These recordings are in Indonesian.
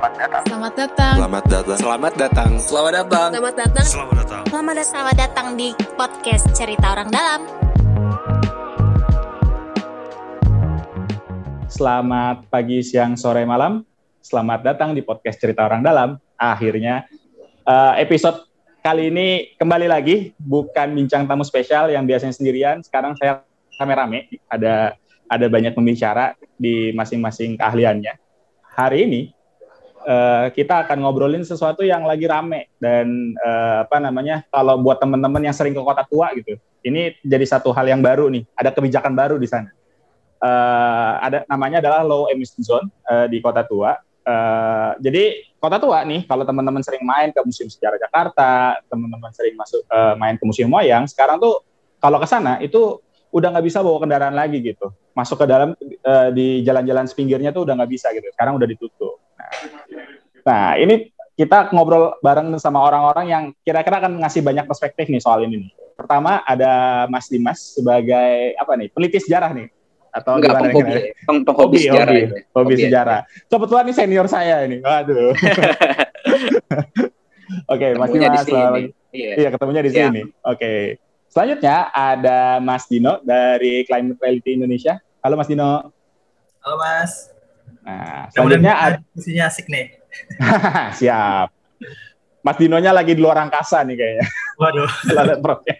Selamat datang. Selamat datang. Selamat datang. Selamat datang. Selamat datang. Selamat datang. Selamat datang. Selamat datang. Selamat datang di podcast Cerita Orang Dalam. Selamat pagi, siang, sore, malam. Selamat datang di podcast Cerita Orang Dalam. Akhirnya uh, episode kali ini kembali lagi bukan bincang tamu spesial yang biasanya sendirian. Sekarang saya rame-rame. Ada ada banyak pembicara di masing-masing keahliannya. Hari ini uh, kita akan ngobrolin sesuatu yang lagi rame dan uh, apa namanya kalau buat teman-teman yang sering ke kota tua gitu, ini jadi satu hal yang baru nih. Ada kebijakan baru di sana. Uh, ada namanya adalah low emission zone uh, di kota tua. Uh, jadi kota tua nih, kalau teman-teman sering main ke Museum Sejarah Jakarta, teman-teman sering masuk uh, main ke Museum Wayang, sekarang tuh kalau ke sana itu udah nggak bisa bawa kendaraan lagi gitu. Masuk ke dalam uh, di jalan-jalan pinggirnya tuh udah nggak bisa gitu. Sekarang udah ditutup. Nah, ini kita ngobrol bareng sama orang-orang yang kira-kira akan ngasih banyak perspektif nih soal ini nih. Pertama ada Mas Dimas sebagai apa nih peneliti sejarah nih atau Enggak, gimana penghobi, nih? peng, penghobi Hobi, sejarah hobi, hobi Hobi sejarah. Kebetulan ini senior saya ini. Waduh. Oke, Mas Ketemunya di Dimas. sini. selamat- Iya. Iya, ketemunya di Iya. sini. Oke. Selanjutnya ada Mas Dino dari Climate Reality Indonesia. Halo Mas Dino. Halo Mas. Nah, selanjutnya ada Isinya asik nih. siap. Mas Dinonya lagi di luar angkasa nih kayaknya. Waduh. Perutnya.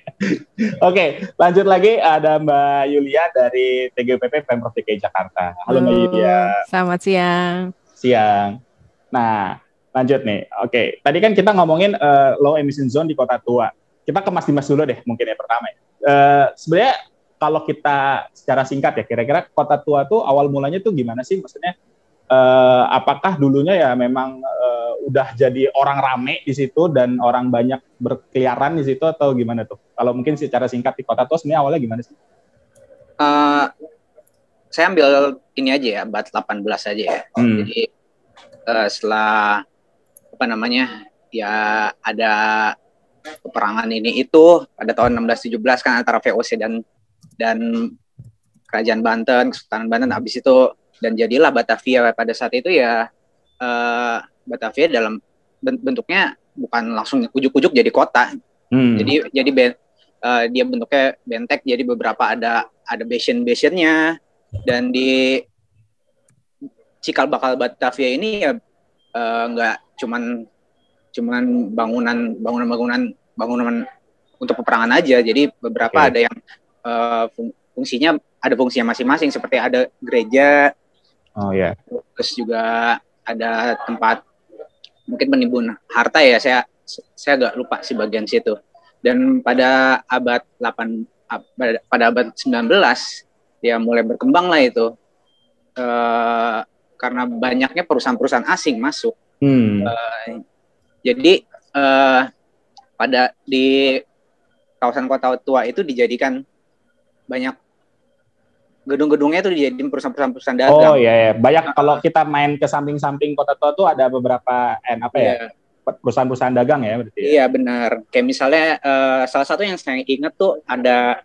Oke, lanjut lagi ada Mbak Yulia dari TGPP Pemprov DKI Jakarta. Halo Mbak Yulia. Selamat siang. siang. Nah, lanjut nih. Oke, tadi kan kita ngomongin eh, low emission zone di kota tua. Kita ke Mas Dimas dulu deh, mungkin ya pertama. Ya. Eh, Sebenarnya kalau kita secara singkat ya, kira-kira kota tua tuh awal mulanya tuh gimana sih? Maksudnya, eh, apakah dulunya ya memang eh, udah jadi orang rame di situ dan orang banyak berkeliaran di situ atau gimana tuh? Kalau mungkin secara singkat di kota tua sebenarnya awalnya gimana sih? Eh, saya ambil ini aja ya, abad 18 aja ya. Hmm. Jadi eh, setelah apa namanya ya ada peperangan ini itu pada tahun 1617 kan antara VOC dan dan Kerajaan Banten, Kesultanan Banten habis itu dan jadilah Batavia pada saat itu ya eh, Batavia dalam ben- bentuknya bukan langsung ujuk-ujuk jadi kota. Hmm. Jadi jadi ben- eh, dia bentuknya bentek jadi beberapa ada ada basin-basinnya dan di cikal bakal Batavia ini ya eh, nggak cuman cuman bangunan bangunan bangunan bangunan untuk peperangan aja jadi beberapa Oke. ada yang fung- fungsinya ada fungsinya masing-masing seperti ada gereja oh ya. terus juga ada tempat mungkin penimbun harta ya saya saya agak lupa sih bagian situ dan pada abad 8 ab- pada, abad 19 ya mulai berkembang lah itu Eh, karena banyaknya perusahaan-perusahaan asing masuk Hmm. jadi eh, pada di kawasan kota tua itu dijadikan banyak gedung-gedungnya itu dijadiin perusahaan-perusahaan dagang Oh iya, ya. banyak kalau kita main ke samping-samping kota tua tuh ada beberapa eh, apa ya Iya. perusahaan-perusahaan dagang ya berarti. ya? Iya benar. Kayak misalnya eh, salah satu yang saya ingat tuh ada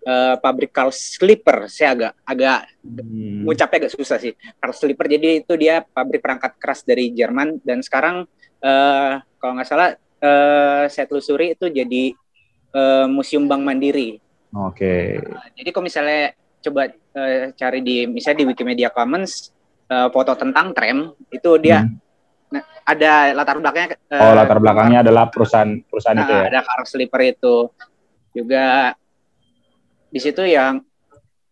eh, pabrik Carl Slipper. Saya agak agak Hmm. ngucapnya agak susah sih. Carl Slipper jadi itu dia pabrik perangkat keras dari Jerman dan sekarang eh, kalau nggak salah eh, saya telusuri itu jadi eh, museum Bank Mandiri. Oke. Nah, jadi kalau misalnya coba eh, cari di misalnya di Wikimedia Commons eh, foto tentang tram itu dia Hmm. nah, ada latar belakangnya. eh, Oh latar belakangnya adalah perusahaan perusahaan itu Nah, ya. ada Carl Slipper itu juga di situ yang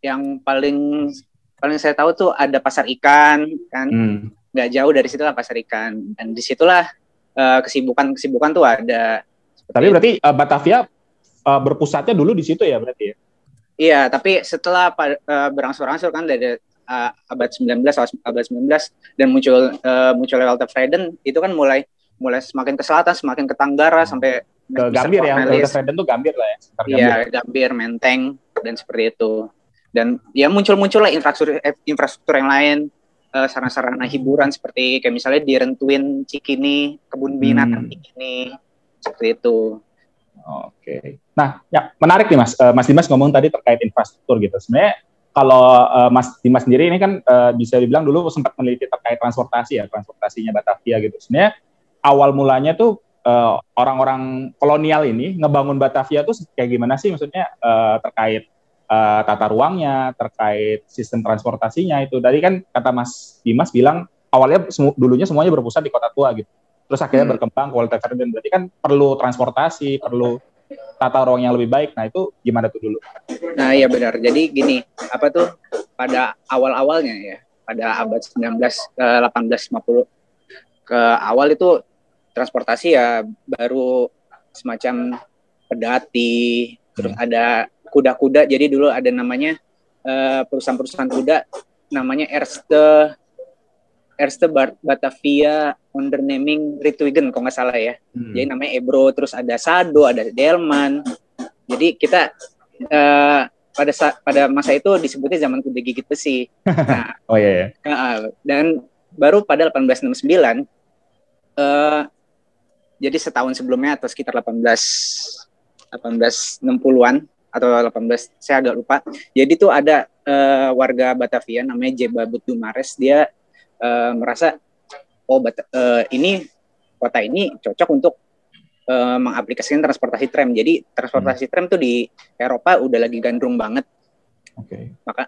yang paling paling saya tahu tuh ada pasar ikan kan Hmm. nggak jauh dari situ lah pasar ikan dan di situlah eh, kesibukan kesibukan tuh ada Tapi berarti eh, Batavia eh, berpusatnya dulu di situ ya berarti ya. Iya tapi setelah eh, berangsur-angsur kan dari eh, abad 19 awal abad 19 dan muncul eh, munculnya Walter Freden itu kan mulai mulai semakin ke selatan semakin ke Tenggara sampai Ke Gambir ya. Walter Freden tuh Gambir lah ya. Gambir. Iya, Gambir, Menteng, dan seperti itu. Dan ya muncul-muncul lah infrastruktur infrastruktur yang lain, eh, sarana-sarana hiburan seperti kayak misalnya di Rentuin Cikini, kebun binatang Hmm. Cikini, seperti itu. Oke. Nah, ya menarik nih Mas. Eh, Mas Dimas ngomong tadi terkait infrastruktur gitu. Sebenarnya kalau uh, Mas Dimas sendiri ini kan uh, bisa dibilang dulu sempat meneliti terkait transportasi ya, transportasinya Batavia gitu. Sebenarnya awal mulanya tuh orang orang-orang kolonial ini ngebangun Batavia tuh kayak gimana sih maksudnya terkait tata ruangnya, terkait sistem transportasinya itu. Tadi kan kata Mas Dimas bilang awalnya dulunya semuanya berpusat di kota tua gitu. Terus akhirnya hmm. berkembang kualitas Ferdinand. Berarti kan perlu transportasi, perlu tata ruang yang lebih baik. Nah itu gimana tuh dulu? Nah iya benar. Jadi gini, apa tuh pada awal-awalnya ya, pada abad 19 ke 1850 ke awal itu transportasi ya baru semacam pedati, terus hmm. ada kuda-kuda. Jadi dulu ada namanya uh, perusahaan-perusahaan kuda namanya Erste Erste Batavia Undernaming Ritwigen kalau nggak salah ya. Hmm. Jadi namanya Ebro, terus ada Sado, ada Delman. Jadi kita uh, pada pada masa itu disebutnya zaman kuda gigit besi. Nah, oh iya. iya. Uh, dan baru pada 1869 uh, jadi setahun sebelumnya atau sekitar 18 1860-an atau 18 saya agak lupa. Jadi tuh ada uh, warga Batavia namanya Jeba Butumares dia uh, merasa oh Bat uh, ini kota ini cocok untuk uh, mengaplikasikan transportasi tram. Jadi transportasi hmm. tram tuh di Eropa udah lagi gandrung banget. Oke. Okay. Maka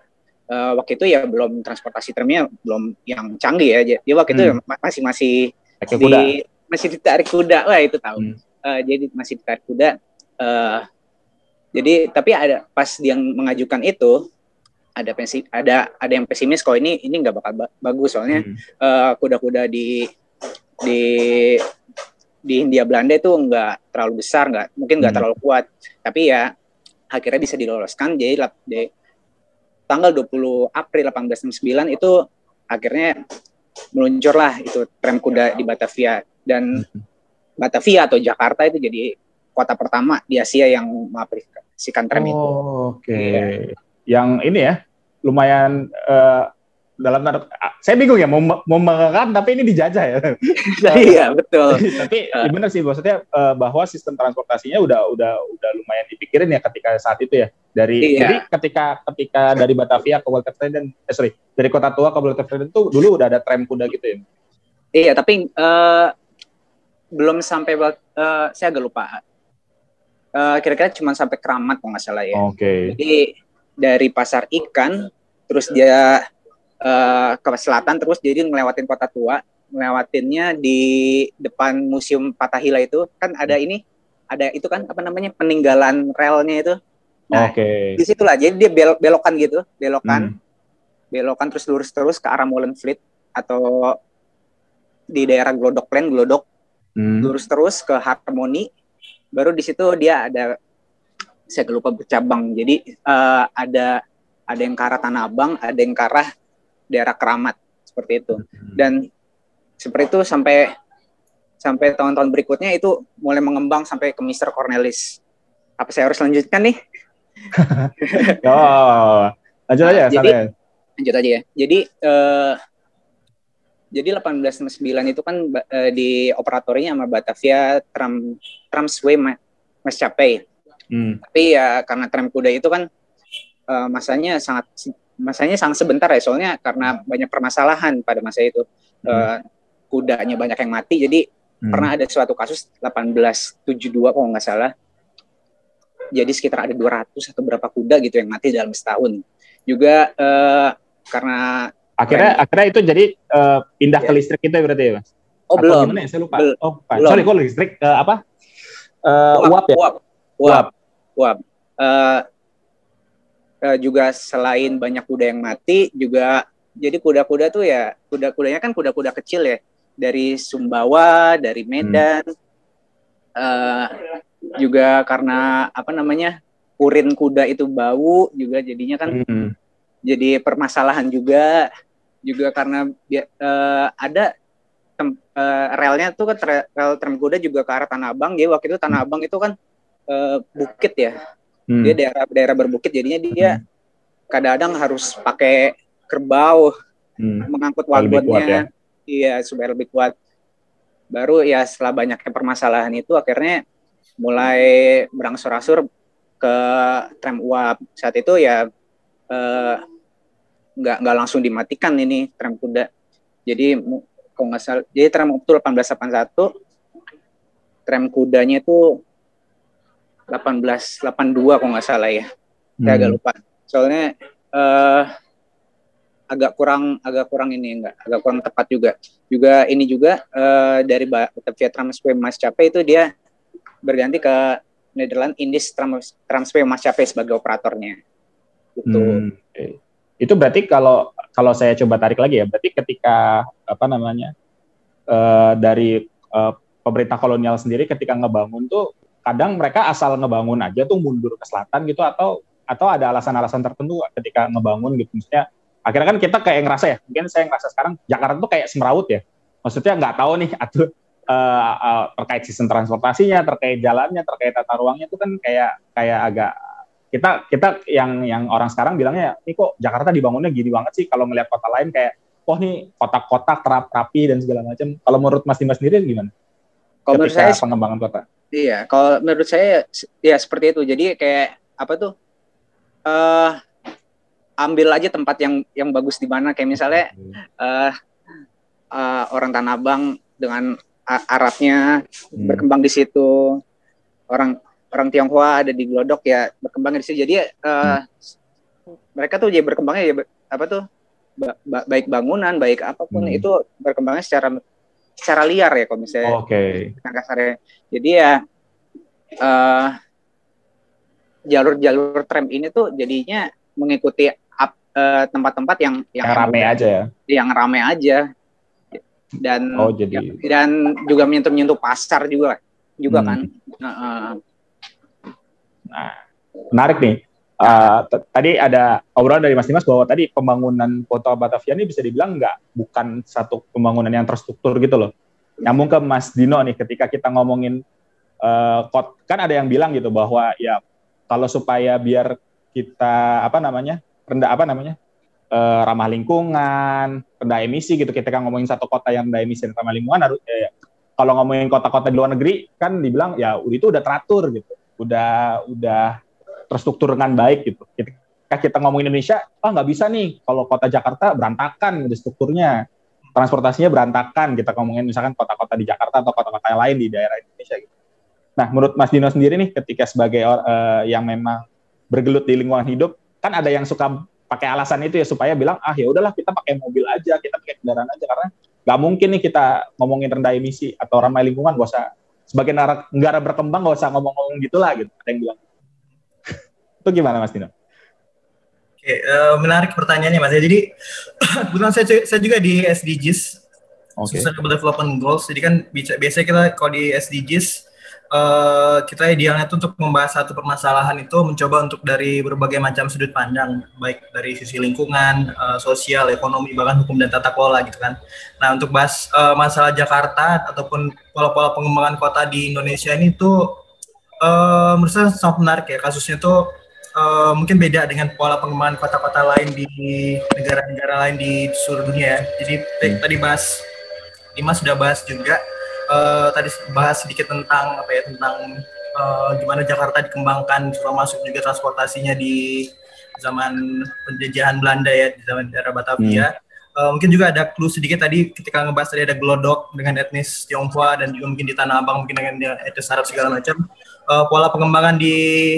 uh, waktu itu ya belum transportasi tramnya belum yang canggih ya. Jadi waktu hmm. itu masih masih di kuda. masih ditarik kuda. Wah itu tahu. Hmm. Uh, jadi masih ditarik kuda. Uh, jadi tapi ada pas dia mengajukan itu ada pensi ada ada yang pesimis kalau ini ini nggak bakal ba bagus soalnya hmm. uh, kuda-kuda di di di Hindia Belanda itu nggak terlalu besar nggak mungkin nggak hmm. terlalu kuat tapi ya akhirnya bisa diloloskan jadi di tanggal 20 April 1869 itu akhirnya meluncurlah itu tram kuda di Batavia dan hmm. Batavia atau Jakarta itu jadi kota pertama di Asia yang mengaplikasikan tram oh, itu. Oke. Okay. Iya. Yang ini ya lumayan uh, dalam tanda saya bingung ya mau mau mengangkat tapi ini dijajah ya. iya betul. tapi uh. benar sih maksudnya uh, bahwa sistem transportasinya udah udah udah lumayan dipikirin ya ketika saat itu ya. Dari iya. jadi ketika ketika dari Batavia ke Walter Freden eh sorry dari kota tua ke Walter Freden itu dulu udah ada tram kuda gitu ya. Iya tapi uh, belum sampai uh, saya agak lupa uh, kira-kira cuma sampai keramat kalau nggak salah ya. Oke. Okay. Jadi dari pasar ikan terus dia uh, ke selatan terus jadi ngelewatin kota tua, ngelewatinnya di depan museum Patahila itu kan ada ini ada itu kan apa namanya peninggalan relnya itu. Nah, Oke. Okay. Di situlah jadi dia belok belokan gitu, belokan. Hmm. Belokan terus lurus terus ke arah Molenfleet atau di daerah Glodok Plain, Glodok. Hmm. Lurus terus ke Harmony baru di situ dia ada saya lupa bercabang. Jadi uh, ada ada yang ke arah Tanah Abang ada yang ke arah daerah Keramat seperti itu. Hmm. dan seperti itu sampai sampai tahun-tahun berikutnya itu mulai mengembang sampai ke Mister Cornelis. Apa saya harus lanjutkan nih? Oh lanjut aja nah, jadi, lanjut aja ya. Jadi uh, jadi 1869 itu kan uh, di operatornya sama Batavia Tram Tramsway Maskapai. Hmm. Tapi ya karena tram kuda itu kan uh, masanya sangat masanya sangat sebentar ya soalnya karena banyak permasalahan pada masa itu. Hmm. Uh, kudanya banyak yang mati jadi hmm. pernah ada suatu kasus 1872 kalau nggak salah. Jadi sekitar ada 200 atau berapa kuda gitu yang mati dalam setahun. Juga uh, karena Akhirnya akhirnya itu jadi uh, pindah yeah. ke listrik itu berarti ya, Mas? Oh, Atau belum. Gimana ya? Saya lupa. Bel oh, belum. sorry, kok listrik uh, apa? Uh, uap, uap ya? Uap. Uap. Uap. Uh, uh, juga selain banyak kuda yang mati, juga jadi kuda-kuda tuh ya, kuda-kudanya kan kuda-kuda kecil ya. Dari Sumbawa, dari Medan. Hmm. Uh, juga karena apa namanya? urin kuda itu bau juga jadinya kan hmm. jadi permasalahan juga juga karena uh, ada tem, uh, relnya tuh kan rel tram kuda juga ke arah Tanah Abang. Jadi waktu itu Tanah hmm. Abang itu kan uh, bukit ya. Hmm. Dia daerah daerah berbukit jadinya dia hmm. kadang-kadang harus pakai kerbau hmm. mengangkut waggonnya. Ya? Iya, supaya lebih kuat. Baru ya setelah banyaknya permasalahan itu akhirnya mulai berangsur-angsur ke tram uap. Saat itu ya uh, nggak nggak langsung dimatikan ini tram kuda. Jadi kalau nggak salah, jadi tram itu 1881, tram kudanya itu 1882 kalau nggak salah ya. Saya agak Hmm. lupa. Soalnya eh agak kurang agak kurang ini enggak agak kurang tepat juga. Juga ini juga eh dari Ba- Batavia Transway Maskapai itu dia berganti ke Netherlands Indies Trans- Transway Maskapai sebagai operatornya. Gitu. Hmm. Itu berarti kalau kalau saya coba tarik lagi ya, berarti ketika apa namanya eh, dari eh, pemerintah kolonial sendiri ketika ngebangun tuh kadang mereka asal ngebangun aja tuh mundur ke selatan gitu atau atau ada alasan-alasan tertentu ketika ngebangun gitu. Maksudnya akhirnya kan kita kayak ngerasa ya mungkin saya ngerasa sekarang Jakarta tuh kayak semrawut ya. Maksudnya nggak tahu nih atau eh, eh, terkait sistem transportasinya terkait jalannya terkait tata ruangnya itu kan kayak kayak agak kita kita yang yang orang sekarang bilangnya ini kok Jakarta dibangunnya gini banget sih kalau ngelihat kota lain kayak oh nih kota-kota terap rapi dan segala macam. Kalau menurut Mas Dimas sendiri gimana? Kalau menurut saya pengembangan kota Iya, kalau menurut saya ya seperti itu. Jadi kayak apa tuh? eh ambil aja tempat yang yang bagus di mana. Kayak misalnya eh eh, orang Tanah Abang dengan Arabnya Hmm. berkembang di situ. Orang orang Tionghoa ada di Glodok ya berkembang di situ. Jadi eh, mereka tuh ya berkembangnya ya apa tuh? ba- ba- baik bangunan, baik apa pun Hmm. itu berkembangnya secara secara liar ya kalau misalnya oke yang kasarnya. Jadi ya eh, jalur-jalur tram ini tuh jadinya mengikuti eh, tempat-tempat yang yang, yang rame aja ya yang rame aja dan oh jadi dan juga menyentuh-menyentuh pasar juga juga Hmm. kan. Nah, eh, menarik nih Eh, tadi ada obrolan dari Mas Dimas bahwa tadi pembangunan kota Batavia ini bisa dibilang nggak bukan satu pembangunan yang terstruktur gitu loh. Nyambung ke Mas Dino nih, ketika kita ngomongin eh, kot, kan ada yang bilang gitu bahwa ya kalau supaya biar kita apa namanya rendah apa namanya eh, ramah lingkungan, rendah emisi gitu. Ketika ngomongin satu kota yang rendah emisi dan ramah lingkungan harus eh, kalau ngomongin kota-kota di luar negeri kan dibilang ya itu udah teratur gitu, udah udah terstruktur dengan baik gitu. Ketika kita ngomongin Indonesia, ah nggak bisa nih kalau kota Jakarta berantakan gitu strukturnya, transportasinya berantakan. Kita ngomongin misalkan kota-kota di Jakarta atau kota-kota lain di daerah Indonesia gitu. Nah, menurut Mas Dino sendiri nih, ketika sebagai eh, yang memang bergelut di lingkungan hidup, kan ada yang suka pakai alasan itu ya supaya bilang ah ya udahlah kita pakai mobil aja, kita pakai kendaraan aja karena nggak mungkin nih kita ngomongin rendah emisi atau ramah lingkungan gak usah sebagai negara, negara berkembang gak usah ngomong-ngomong gitulah gitu. Ada yang bilang itu gimana Mas Dino? Oke, eh, menarik pertanyaannya Mas. Jadi kebetulan saya, saya juga di SDGs, Oke. Sustainable Development Goals. Jadi kan biasanya kita kalau di SDGs eh, kita idealnya itu untuk membahas satu permasalahan itu mencoba untuk dari berbagai macam sudut pandang, baik dari sisi lingkungan, eh, sosial, ekonomi, bahkan hukum dan tata kelola gitu kan. Nah untuk bahas eh, masalah Jakarta ataupun pola-pola pengembangan kota di Indonesia ini tuh eh, menurut saya sangat menarik ya kasusnya tuh eh, mungkin beda dengan pola pengembangan kota-kota lain di negara-negara lain di seluruh dunia ya. Jadi t- tadi bahas Dimas sudah bahas juga eh, tadi bahas sedikit tentang apa ya tentang eh, gimana Jakarta dikembangkan termasuk juga transportasinya di zaman penjajahan Belanda ya di zaman daerah Batavia. Eh, mungkin juga ada clue sedikit tadi ketika ngebahas tadi ada Glodok dengan etnis Tionghoa dan juga mungkin di Tanah Abang mungkin dengan etnis Arab segala macam. Eh, pola pengembangan di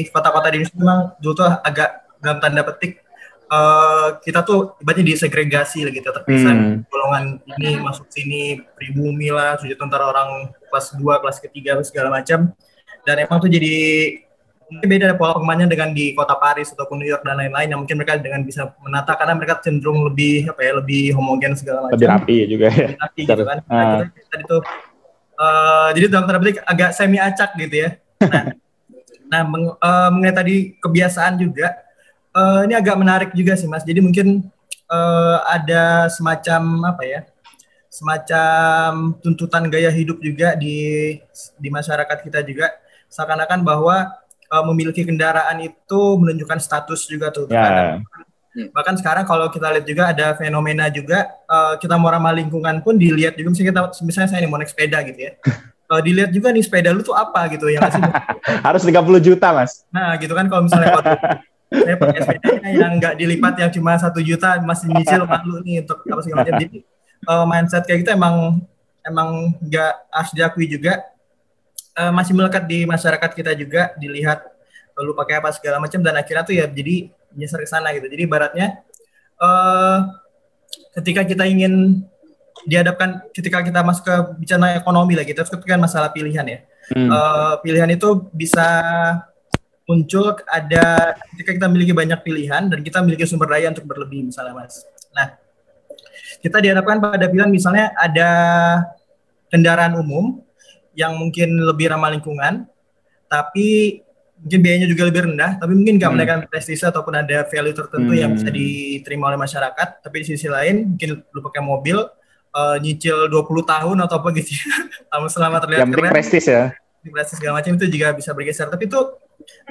kota-kota di Indonesia memang dulu tuh agak dalam tanda petik eh, kita tuh ibaratnya disegregasi gitu terpisah Hmm. golongan ini masuk sini pribumi lah sujud tentara orang kelas 2, kelas ketiga segala macam dan emang tuh jadi mungkin beda pola pengembangannya dengan di kota Paris ataupun New York dan lain-lain yang mungkin mereka dengan bisa menata karena mereka cenderung lebih apa ya lebih homogen segala macam Lebih rapi juga ya. lebih rapi gitu kan nah, Ah. kita tadi tuh eh, jadi dalam tanda petik agak semi acak gitu ya nah, nah meng- eh, mengenai tadi kebiasaan juga eh, ini agak menarik juga sih mas. Jadi mungkin eh, ada semacam apa ya semacam tuntutan gaya hidup juga di di masyarakat kita juga. Seakan-akan bahwa eh, memiliki kendaraan itu menunjukkan status juga tuh. Ya. bahkan sekarang kalau kita lihat juga ada fenomena juga eh, kita mau ramah lingkungan pun dilihat juga. Misalnya kita misalnya saya ini mau naik sepeda gitu ya Eh, dilihat juga nih sepeda lu tuh apa gitu ya? Harus 30 juta, Mas. nah gitu kan kalau misalnya waktu saya pakai sepedanya yang nggak dilipat yang cuma satu juta masih nyicil malu nih untuk apa segala macam jadi uh, mindset kayak gitu emang emang nggak harus diakui juga uh, masih melekat di masyarakat kita juga dilihat lu pakai apa segala macam dan akhirnya tuh ya jadi menyasar ke sana gitu jadi baratnya uh, ketika kita ingin dihadapkan ketika kita masuk ke bicara ekonomi lagi terus kan masalah pilihan ya hmm. uh, pilihan itu bisa muncul ada ketika kita memiliki banyak pilihan dan kita memiliki sumber daya untuk berlebih misalnya mas. Nah kita dihadapkan pada pilihan misalnya ada kendaraan umum yang mungkin lebih ramah lingkungan, tapi mungkin biayanya juga lebih rendah, tapi mungkin nggak hmm. menaikkan prestise ataupun ada value tertentu hmm. yang bisa diterima oleh masyarakat. Tapi di sisi lain mungkin lu pakai mobil uh, nyicil 20 tahun atau apa gitu, selama terlihat yang keren. prestis ya. Prestis segala macam itu juga bisa bergeser. Tapi itu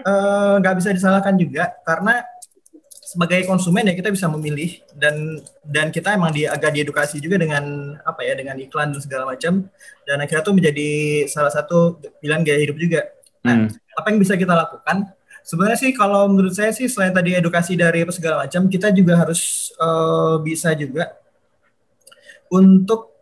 Eh, nggak uh, bisa disalahkan juga karena sebagai konsumen ya kita bisa memilih dan dan kita emang di agak diedukasi juga dengan apa ya dengan iklan dan segala macam dan akhirnya tuh menjadi salah satu pilihan gaya hidup juga. Nah, hmm. apa yang bisa kita lakukan? Sebenarnya sih kalau menurut saya sih selain tadi edukasi dari segala macam, kita juga harus uh, bisa juga untuk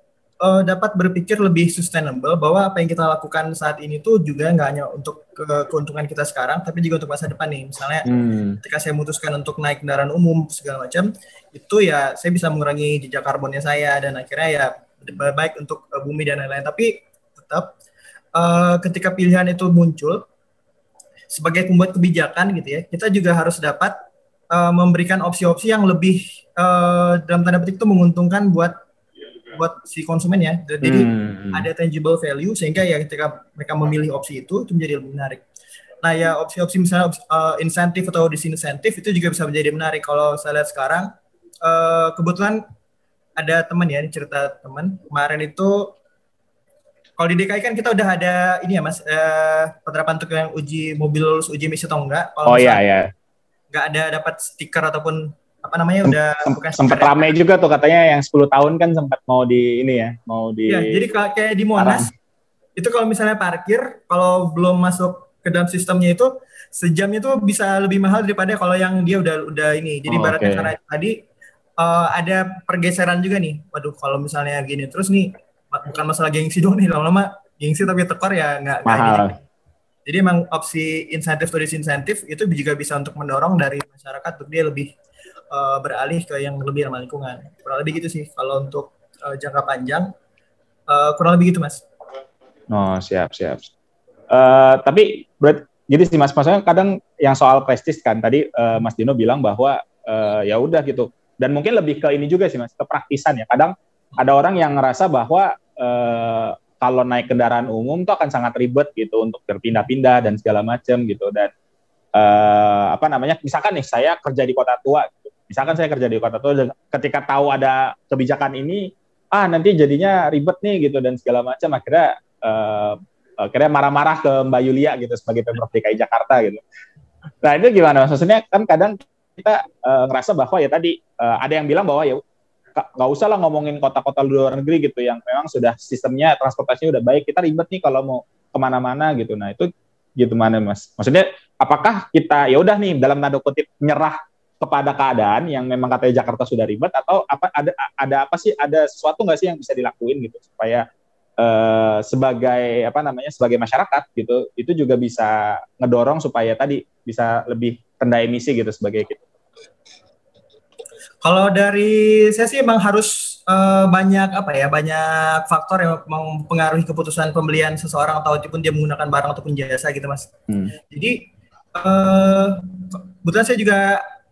uh, dapat berpikir lebih sustainable bahwa apa yang kita lakukan saat ini tuh juga nggak hanya untuk ke keuntungan kita sekarang, tapi juga untuk masa depan nih. Misalnya hmm. ketika saya memutuskan untuk naik kendaraan umum segala macam, itu ya saya bisa mengurangi jejak karbonnya saya dan akhirnya ya baik untuk uh, bumi dan lain-lain. Tapi tetap uh, ketika pilihan itu muncul sebagai pembuat kebijakan gitu ya, kita juga harus dapat uh, memberikan opsi-opsi yang lebih uh, dalam tanda petik itu menguntungkan buat buat si konsumen ya. Jadi hmm. ada tangible value sehingga ya ketika mereka memilih opsi itu itu menjadi lebih menarik. Nah ya opsi-opsi misalnya uh, insentif atau disinsentif itu juga bisa menjadi menarik. Kalau saya lihat sekarang uh, kebetulan ada teman ya, ini cerita teman kemarin itu kalau di DKI kan kita udah ada ini ya mas uh, penerapan untuk yang uji mobil lulus uji emisi atau enggak. Kalau oh iya iya. Enggak ada dapat stiker ataupun apa namanya udah bukan sempat ramai juga tuh katanya yang 10 tahun kan sempat mau di ini ya mau di ya, jadi kayak di Monas Arang. itu kalau misalnya parkir kalau belum masuk ke dalam sistemnya itu sejam itu bisa lebih mahal daripada kalau yang dia udah udah ini. Jadi oh, baratnya okay. karena tadi uh, ada pergeseran juga nih. Waduh kalau misalnya gini terus nih bukan masalah gengsi dong nih lama-lama gengsi tapi tekor ya nggak mahal. jadi emang opsi insentif atau disinsentif itu juga bisa untuk mendorong dari masyarakat untuk dia lebih uh, beralih ke yang lebih ramah lingkungan. Kurang lebih gitu sih kalau untuk uh, jangka panjang. Uh, kurang lebih gitu mas. Oh siap siap. Uh, tapi berat, jadi sih mas maksudnya kadang yang soal prestis kan tadi uh, Mas Dino bilang bahwa uh, ya udah gitu dan mungkin lebih ke ini juga sih mas kepraktisan ya kadang ada orang yang ngerasa bahwa uh, kalau naik kendaraan umum tuh akan sangat ribet gitu untuk berpindah-pindah dan segala macam gitu dan uh, apa namanya misalkan nih saya kerja di kota tua misalkan saya kerja di kota tua ketika tahu ada kebijakan ini ah nanti jadinya ribet nih gitu dan segala macam. Akhirnya uh, akhirnya marah-marah ke Mbak Yulia gitu sebagai pemprov DKI Jakarta gitu. Nah itu gimana? Maksudnya kan kadang kita uh, ngerasa bahwa ya tadi uh, ada yang bilang bahwa ya nggak usah lah ngomongin kota-kota luar negeri gitu yang memang sudah sistemnya transportasinya udah baik kita ribet nih kalau mau ke mana-mana gitu. Nah itu gitu mana mas? Maksudnya apakah kita ya udah nih dalam tanda kutip nyerah kepada keadaan yang memang katanya Jakarta sudah ribet atau apa ada ada apa sih ada sesuatu nggak sih yang bisa dilakuin gitu supaya uh, sebagai apa namanya sebagai masyarakat gitu itu juga bisa ngedorong supaya tadi bisa lebih rendah emisi gitu sebagai gitu. Kalau dari saya sih emang harus uh, banyak apa ya banyak faktor yang mempengaruhi keputusan pembelian seseorang ataupun dia menggunakan barang ataupun jasa gitu mas. Hmm. Jadi uh, kebetulan saya juga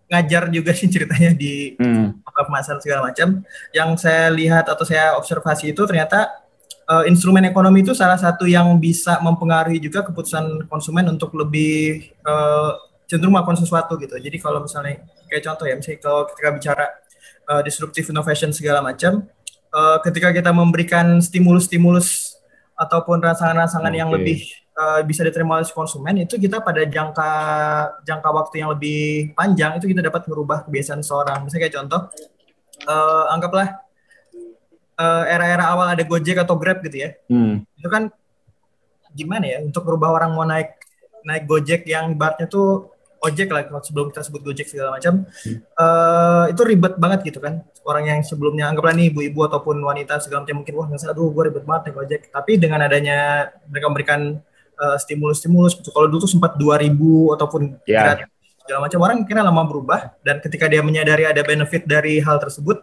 ngajar juga sih ceritanya di hmm. pemasaran segala macam. Yang saya lihat atau saya observasi itu ternyata uh, instrumen ekonomi itu salah satu yang bisa mempengaruhi juga keputusan konsumen untuk lebih uh, cenderung melakukan sesuatu gitu. Jadi kalau misalnya kayak contoh ya, misalnya kalau ketika bicara uh, disruptive innovation segala macam, uh, ketika kita memberikan stimulus-stimulus ataupun rangsangan-rangsangan okay. yang lebih uh, bisa diterima oleh konsumen itu kita pada jangka jangka waktu yang lebih panjang itu kita dapat merubah kebiasaan seorang. Misalnya kayak contoh, uh, anggaplah uh, era-era awal ada Gojek atau Grab gitu ya, hmm. itu kan gimana ya untuk merubah orang mau naik naik Gojek yang ibaratnya tuh ojek lah kalau sebelum kita sebut gojek segala macam hmm. uh, itu ribet banget gitu kan orang yang sebelumnya anggaplah nih ibu-ibu ataupun wanita segala macam mungkin wah nggak salah aduh gue ribet banget nih gojek tapi dengan adanya mereka memberikan stimulus-stimulus gitu kalau dulu tuh sempat 2000 ataupun yeah. segala macam orang kira lama berubah dan ketika dia menyadari ada benefit dari hal tersebut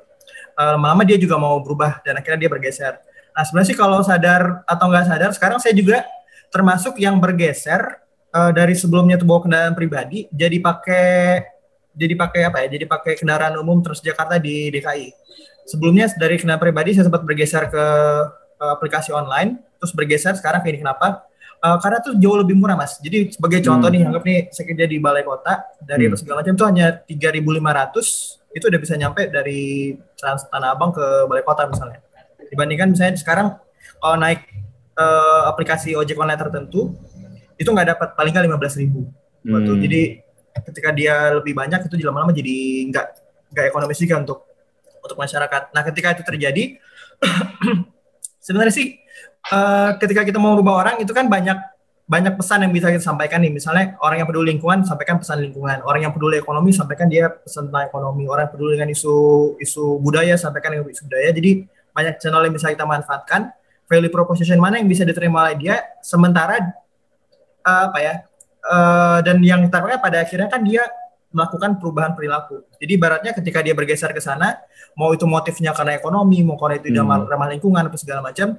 uh, lama-lama dia juga mau berubah dan akhirnya dia bergeser nah sebenarnya sih kalau sadar atau nggak sadar sekarang saya juga termasuk yang bergeser uh, dari sebelumnya tuh bawa kendaraan pribadi jadi pakai jadi pakai apa ya? Jadi pakai kendaraan umum Transjakarta di DKI. Sebelumnya dari kendaraan pribadi saya sempat bergeser ke uh, aplikasi online, terus bergeser sekarang ke ini kenapa? Uh, karena tuh jauh lebih murah mas. Jadi sebagai contoh hmm. nih, anggap nih saya kerja di balai kota dari hmm. segala macam itu hanya 3.500 itu udah bisa nyampe dari Trans Tanah Abang ke balai kota misalnya. Dibandingkan misalnya sekarang kalau naik uh, aplikasi ojek online tertentu itu nggak dapat paling nggak lima belas ribu hmm. jadi ketika dia lebih banyak itu lama-lama jadi nggak nggak ekonomis juga untuk untuk masyarakat nah ketika itu terjadi sebenarnya sih uh, ketika kita mau rubah orang itu kan banyak banyak pesan yang bisa kita sampaikan nih. Misalnya orang yang peduli lingkungan sampaikan pesan lingkungan. Orang yang peduli ekonomi sampaikan dia pesan tentang ekonomi. Orang yang peduli dengan isu isu budaya sampaikan dengan isu budaya. Jadi banyak channel yang bisa kita manfaatkan. Value proposition mana yang bisa diterima oleh dia? Sementara apa ya uh, dan yang taruhnya pada akhirnya kan dia melakukan perubahan perilaku. Jadi baratnya ketika dia bergeser ke sana, mau itu motifnya karena ekonomi, mau karena itu hmm. ramah lingkungan atau segala macam,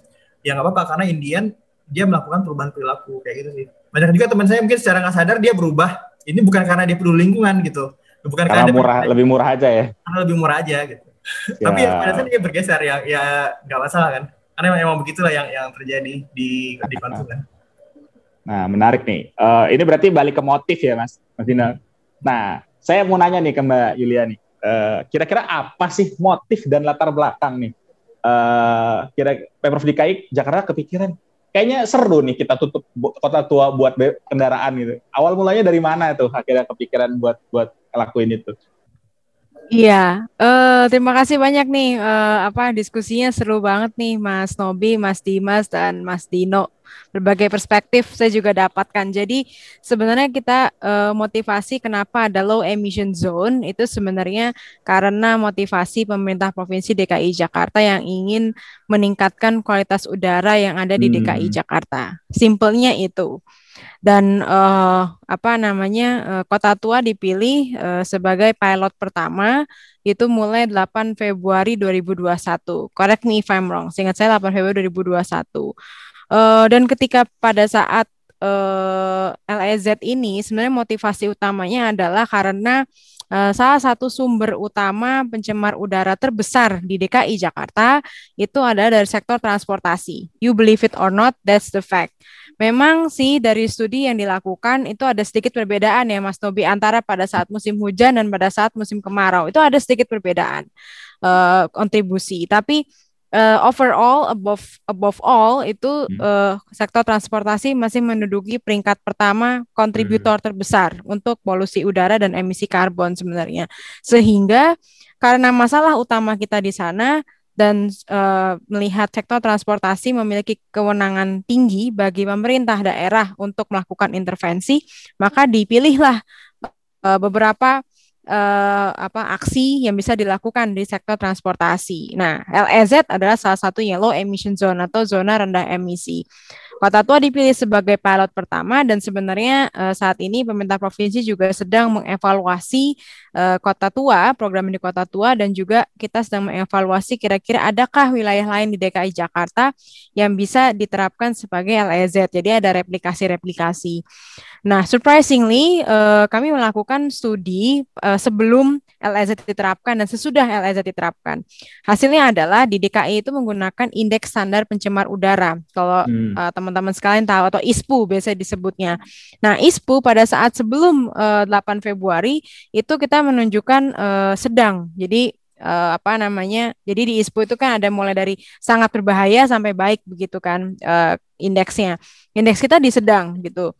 ya nggak apa-apa karena Indian dia melakukan perubahan perilaku kayak gitu sih. Banyak juga teman saya mungkin secara nggak sadar dia berubah. Ini bukan karena dia peduli lingkungan gitu, bukan karena, karena murah, lebih murah aja ya. Karena lebih murah aja gitu. Ya. Tapi pada saat dia bergeser ya ya nggak masalah kan. Karena memang begitulah yang yang terjadi di di konsumen. Nah, menarik nih. Uh, ini berarti balik ke motif ya, Mas, Mas Dina. Nah, saya mau nanya nih ke Mbak Yulia nih. Uh, kira-kira apa sih motif dan latar belakang nih? Uh, kira Pemprov DKI Jakarta kepikiran. Kayaknya seru nih kita tutup kota tua buat kendaraan gitu. Awal mulanya dari mana tuh akhirnya kepikiran buat buat lakuin itu? Iya, uh, terima kasih banyak nih. Uh, apa diskusinya seru banget nih Mas Nobi, Mas Dimas dan Mas Dino berbagai perspektif saya juga dapatkan. Jadi sebenarnya kita uh, motivasi kenapa ada low emission zone itu sebenarnya karena motivasi pemerintah provinsi DKI Jakarta yang ingin meningkatkan kualitas udara yang ada di hmm. DKI Jakarta. Simpelnya itu dan uh, apa namanya uh, Kota Tua dipilih uh, sebagai pilot pertama itu mulai 8 Februari 2021. Correct me if I'm wrong. Seingat saya 8 Februari 2021. Uh, dan ketika pada saat uh, eh, LEZ ini sebenarnya motivasi utamanya adalah karena uh, salah satu sumber utama pencemar udara terbesar di DKI Jakarta itu adalah dari sektor transportasi. You believe it or not, that's the fact. Memang sih dari studi yang dilakukan itu ada sedikit perbedaan ya Mas Tobi antara pada saat musim hujan dan pada saat musim kemarau. Itu ada sedikit perbedaan uh, kontribusi. Tapi uh, overall above above all itu hmm. uh, sektor transportasi masih menduduki peringkat pertama kontributor hmm. terbesar untuk polusi udara dan emisi karbon sebenarnya. Sehingga karena masalah utama kita di sana dan uh, melihat sektor transportasi memiliki kewenangan tinggi bagi pemerintah daerah untuk melakukan intervensi, maka dipilihlah uh, beberapa uh, apa aksi yang bisa dilakukan di sektor transportasi. Nah, LEZ adalah salah satu yellow emission zone atau zona rendah emisi. Kota Tua dipilih sebagai pilot pertama dan sebenarnya uh, saat ini pemerintah provinsi juga sedang mengevaluasi uh, Kota Tua, program di Kota Tua dan juga kita sedang mengevaluasi kira-kira adakah wilayah lain di DKI Jakarta yang bisa diterapkan sebagai LEZ. Jadi ada replikasi-replikasi. Nah, surprisingly uh, kami melakukan studi uh, sebelum LEZ diterapkan dan sesudah LEZ diterapkan. Hasilnya adalah di DKI itu menggunakan indeks standar pencemar udara. Kalau hmm. uh, teman-teman sekalian tahu atau ISPU biasa disebutnya. Nah, ISPU pada saat sebelum uh, 8 Februari itu kita menunjukkan uh, sedang. Jadi uh, apa namanya? Jadi di ISPU itu kan ada mulai dari sangat berbahaya sampai baik begitu kan uh, indeksnya. Indeks kita di sedang gitu.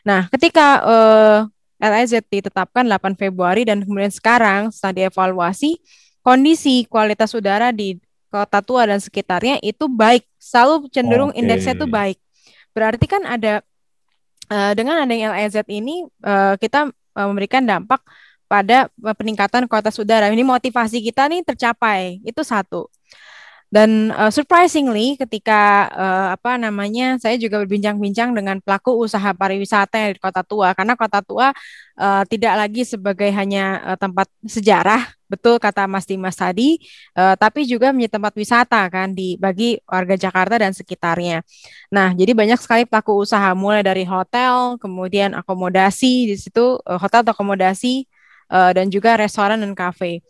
Nah, ketika uh, LIZ ditetapkan 8 Februari dan kemudian sekarang setelah dievaluasi kondisi kualitas udara di Kota Tua dan sekitarnya itu baik, selalu cenderung okay. indeksnya itu baik. Berarti kan ada uh, dengan adanya LIZ ini uh, kita uh, memberikan dampak pada peningkatan kualitas udara. Ini motivasi kita nih tercapai. Itu satu. Dan uh, surprisingly ketika uh, apa namanya saya juga berbincang-bincang dengan pelaku usaha pariwisata di Kota Tua karena Kota Tua uh, tidak lagi sebagai hanya uh, tempat sejarah betul kata Mas Dimas tadi uh, tapi juga menjadi tempat wisata kan di bagi warga Jakarta dan sekitarnya. Nah, jadi banyak sekali pelaku usaha mulai dari hotel, kemudian akomodasi di situ uh, hotel atau akomodasi uh, dan juga restoran dan kafe.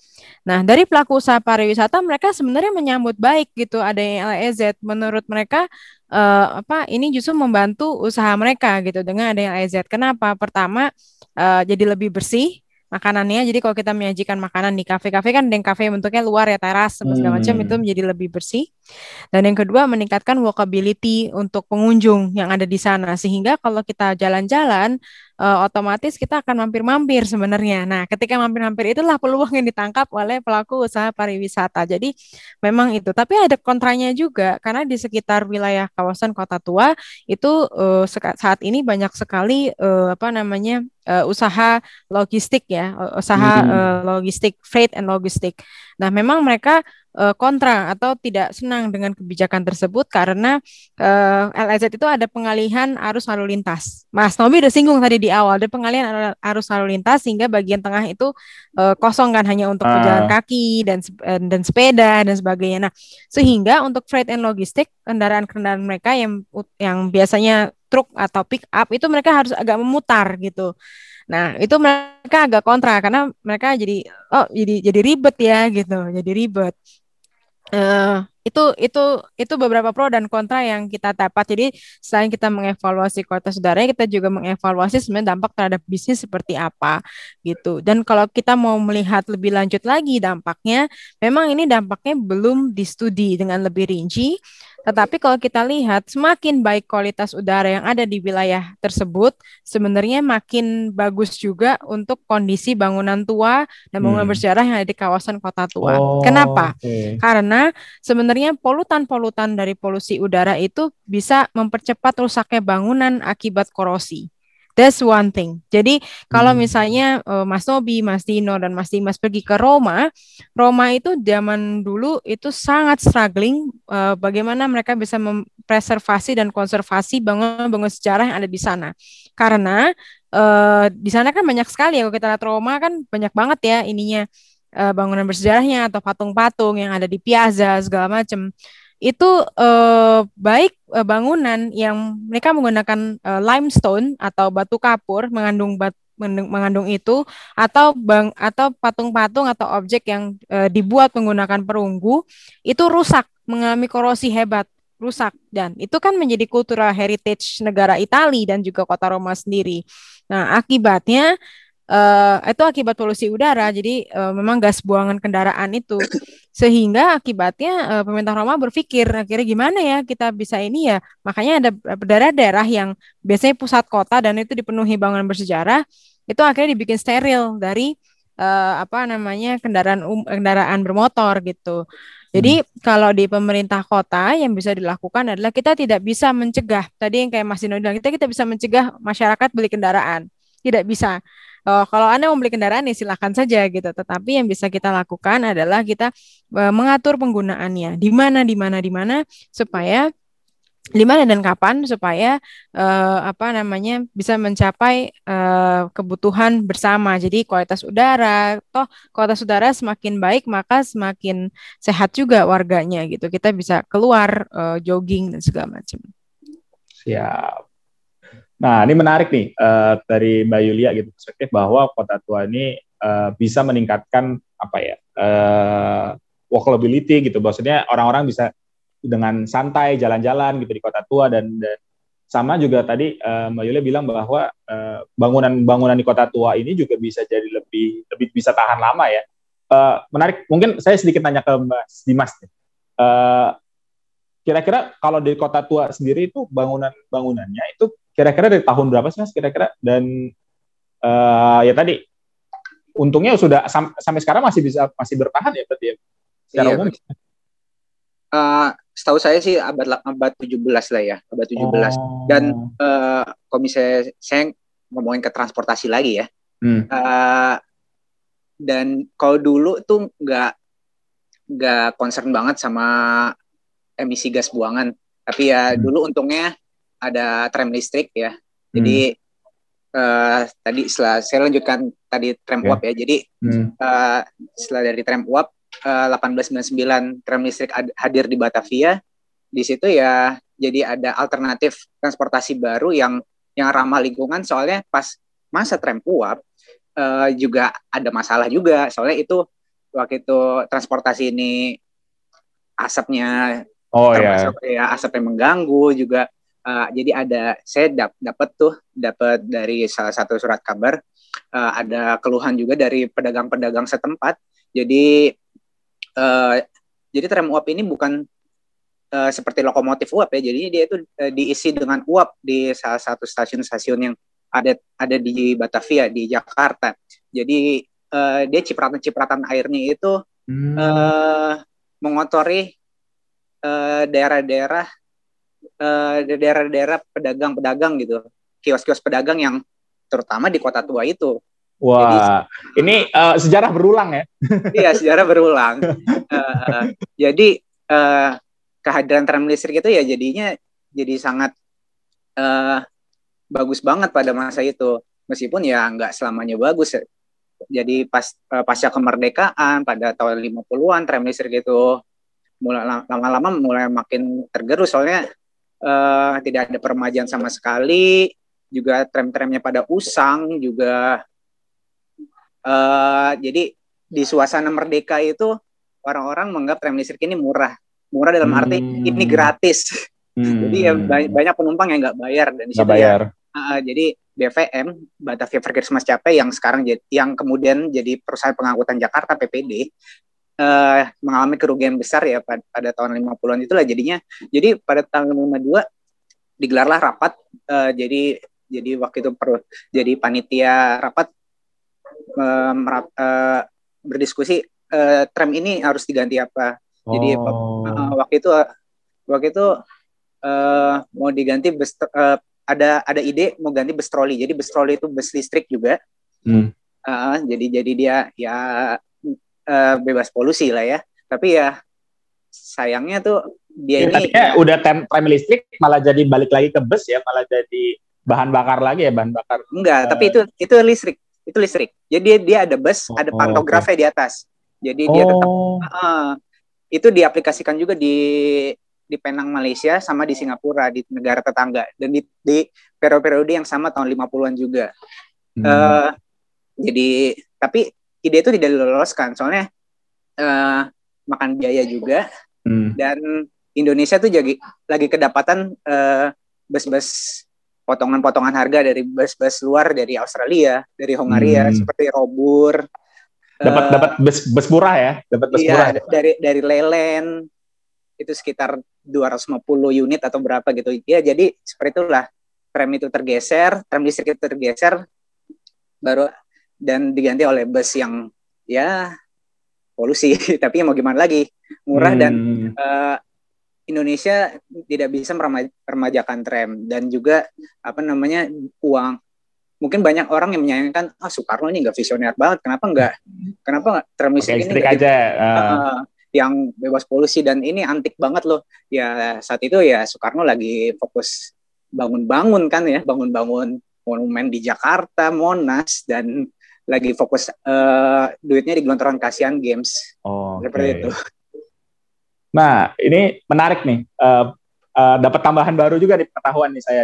Nah, dari pelaku usaha pariwisata mereka sebenarnya menyambut baik gitu adanya LEZ. Menurut mereka uh, apa ini justru membantu usaha mereka gitu dengan adanya LEZ. Kenapa? Pertama, uh, jadi lebih bersih makanannya. Jadi kalau kita menyajikan makanan di kafe-kafe kan yang kafe bentuknya luar ya teras segala macam itu hmm. menjadi lebih bersih. Dan yang kedua meningkatkan walkability untuk pengunjung yang ada di sana sehingga kalau kita jalan-jalan uh, otomatis kita akan mampir-mampir sebenarnya. Nah, ketika mampir-mampir itulah peluang yang ditangkap oleh pelaku usaha pariwisata. Jadi memang itu. Tapi ada kontranya juga karena di sekitar wilayah kawasan Kota Tua itu uh, saat ini banyak sekali uh, apa namanya uh, usaha logistik ya, usaha hmm. uh, logistik freight and logistik. Nah, memang mereka uh, kontra atau tidak senang dengan kebijakan tersebut karena uh, eh, LEZ itu ada pengalihan arus lalu lintas. Mas Nobi udah singgung tadi di awal ada pengalihan arus lalu lintas sehingga bagian tengah itu uh, kosong kan hanya untuk uh. pejalan kaki dan dan sepeda dan sebagainya. Nah, sehingga untuk freight and logistik kendaraan-kendaraan mereka yang yang biasanya truk atau pick up itu mereka harus agak memutar gitu. Nah, itu mereka agak kontra karena mereka jadi oh jadi jadi ribet ya gitu, jadi ribet. Uh, itu itu itu beberapa pro dan kontra yang kita dapat. Jadi selain kita mengevaluasi kualitas udara, kita juga mengevaluasi sebenarnya dampak terhadap bisnis seperti apa gitu. Dan kalau kita mau melihat lebih lanjut lagi dampaknya, memang ini dampaknya belum distudi dengan lebih rinci. Tetapi kalau kita lihat semakin baik kualitas udara yang ada di wilayah tersebut, sebenarnya makin bagus juga untuk kondisi bangunan tua dan bangunan hmm. bersejarah yang ada di kawasan kota tua. Oh, Kenapa? Okay. Karena sebenarnya polutan-polutan dari polusi udara itu bisa mempercepat rusaknya bangunan akibat korosi. That's one thing. Jadi kalau hmm. misalnya uh, Mas Nobi, Mas Dino dan Mas Dimas pergi ke Roma, Roma itu zaman dulu itu sangat struggling uh, bagaimana mereka bisa mempreservasi dan konservasi bangunan-bangunan sejarah yang ada di sana. Karena uh, di sana kan banyak sekali ya kalau kita lihat Roma kan banyak banget ya ininya uh, bangunan bersejarahnya atau patung-patung yang ada di piazza segala macam itu eh, baik eh, bangunan yang mereka menggunakan eh, limestone atau batu kapur mengandung bat, mengandung itu atau bang atau patung-patung atau objek yang eh, dibuat menggunakan perunggu itu rusak mengalami korosi hebat rusak dan itu kan menjadi kultural heritage negara Italia dan juga kota Roma sendiri. Nah, akibatnya uh, itu akibat polusi udara. Jadi uh, memang gas buangan kendaraan itu sehingga akibatnya uh, pemerintah Roma berpikir akhirnya gimana ya kita bisa ini ya. Makanya ada daerah-daerah yang biasanya pusat kota dan itu dipenuhi bangunan bersejarah itu akhirnya dibikin steril dari uh, apa namanya kendaraan um, kendaraan bermotor gitu. Jadi hmm. kalau di pemerintah kota yang bisa dilakukan adalah kita tidak bisa mencegah tadi yang kayak Mas Dino bilang kita kita bisa mencegah masyarakat beli kendaraan. Tidak bisa uh, kalau Anda mau beli kendaraan ya silahkan saja gitu. Tetapi yang bisa kita lakukan adalah kita uh, mengatur penggunaannya di mana di mana di mana supaya di mana dan kapan supaya uh, apa namanya bisa mencapai uh, kebutuhan bersama. Jadi kualitas udara, toh kualitas udara semakin baik maka semakin sehat juga warganya gitu. Kita bisa keluar uh, jogging dan segala macam. Siap. Nah, ini menarik nih uh, dari Mbak Yulia gitu perspektif bahwa kota tua ini uh, bisa meningkatkan apa ya uh, walkability gitu. Maksudnya orang-orang bisa dengan santai jalan-jalan gitu di kota tua dan, dan sama juga tadi uh, Mbak Yulia bilang bahwa bangunan-bangunan uh, di kota tua ini juga bisa jadi lebih lebih bisa tahan lama ya. Uh, menarik. Mungkin saya sedikit tanya ke Mas Dimas. Uh, kira-kira kalau di kota tua sendiri itu bangunan-bangunannya itu kira-kira dari tahun berapa sih mas kira-kira dan uh, ya tadi untungnya sudah sam sampai sekarang masih bisa masih bertahan ya berarti ya secara iya, umum uh, setahu saya sih abad abad 17 lah ya abad 17 oh. dan uh, kalau misalnya saya ngomongin ke transportasi lagi ya Hmm. Uh, dan kalau dulu tuh nggak nggak concern banget sama emisi gas buangan. Tapi ya Hmm. dulu untungnya ada tram listrik ya. Jadi eh, tadi setelah saya lanjutkan tadi tram Oke. uap ya. Jadi Hmm. eh, setelah dari tram uap eh, 1899 tram listrik ad- hadir di Batavia. Di situ ya jadi ada alternatif transportasi baru yang yang ramah lingkungan soalnya pas masa tram uap eh, juga ada masalah juga soalnya itu waktu itu transportasi ini asapnya Oh ya. termasuk ya asap yang mengganggu juga eh, jadi ada saya dap, dapat tuh dapat dari salah satu surat kabar eh, ada keluhan juga dari pedagang-pedagang setempat. Jadi eh, jadi tram uap ini bukan eh, seperti lokomotif uap ya. Jadi dia itu eh, diisi dengan uap di salah satu stasiun-stasiun yang ada ada di Batavia di Jakarta. Jadi eh, dia cipratan-cipratan airnya itu Hmm. eh mengotori daerah-daerah daerah-daerah pedagang-pedagang gitu, kios-kios pedagang yang terutama di kota tua itu. Wah, ini eh, sejarah berulang ya. Iya, sejarah berulang. Eh, eh, jadi eh, kehadiran tram listrik itu ya jadinya jadi sangat eh, bagus banget pada masa itu. Meskipun ya nggak selamanya bagus. Jadi pas eh, pasca kemerdekaan pada tahun 50-an tram listrik itu mulai lama-lama mulai makin tergerus soalnya eh, tidak ada peremajaan sama sekali, juga tram-tramnya pada usang juga eh jadi di suasana merdeka itu orang-orang menganggap tram listrik ini murah. Murah dalam arti Hmm. ini gratis. Hmm. Jadi ya ba- banyak penumpang yang nggak bayar dan di Nggak ya bayar. Uh, jadi BVM Batavia Verkeers Maskapai yang sekarang jadi, yang kemudian jadi perusahaan pengangkutan Jakarta PPD uh, mengalami kerugian besar ya pada, pada tahun 50-an itulah jadinya. Jadi pada tahun 52 digelarlah rapat uh, jadi jadi waktu itu perlu jadi panitia rapat uh, merap- uh, berdiskusi uh, tram ini harus diganti apa. Jadi Oh. Uh, waktu itu waktu itu uh, mau diganti bus uh, ada ada ide mau ganti bus troli. Jadi bus troli itu bus listrik juga. Hmm. Uh, jadi jadi dia ya uh, bebas polusi lah ya. Tapi ya sayangnya tuh dia Ya, ini tadinya udah tem listrik malah jadi balik lagi ke bus ya, malah jadi bahan bakar lagi ya, bahan bakar. enggak, tapi itu itu listrik. Itu listrik. Jadi dia, dia ada bus, Oh, ada pantografnya di atas. Jadi dia tetap Oh. uh, itu diaplikasikan juga di di Penang Malaysia sama di Singapura di negara tetangga dan di, di periode-periode yang sama tahun 50-an juga. Hmm. Eh, jadi tapi ide itu tidak diloloskan soalnya eh, makan biaya juga Hmm. dan Indonesia tuh jadi lagi kedapatan eh, bus-bus potongan-potongan harga dari bus-bus luar dari Australia, dari Hongaria Hmm. seperti Robur. Dapat eh, dapat bus bus murah ya, dapat bus iya, murah. ya? dari dari Lelen itu sekitar 250 unit atau berapa gitu. Ya jadi seperti itulah tram itu tergeser, tram listrik itu tergeser baru dan diganti oleh bus yang ya polusi. Tapi mau gimana lagi? Murah dan Hmm. eh, Indonesia tidak bisa merema- meremajakan tram dan juga apa namanya uang mungkin banyak orang yang menyayangkan ah Soekarno ini nggak visioner banget kenapa nggak kenapa nggak tram listrik ini di- aja. ah. Uh, yang bebas polusi dan ini antik banget loh. Ya saat itu ya Soekarno lagi fokus bangun-bangun kan ya, bangun-bangun monumen di Jakarta, Monas dan lagi fokus eh, duitnya digelontorkan kasihan games Oh, seperti oke. itu. Nah, ini menarik nih. Eh, eh, dapat tambahan baru juga di pengetahuan nih saya.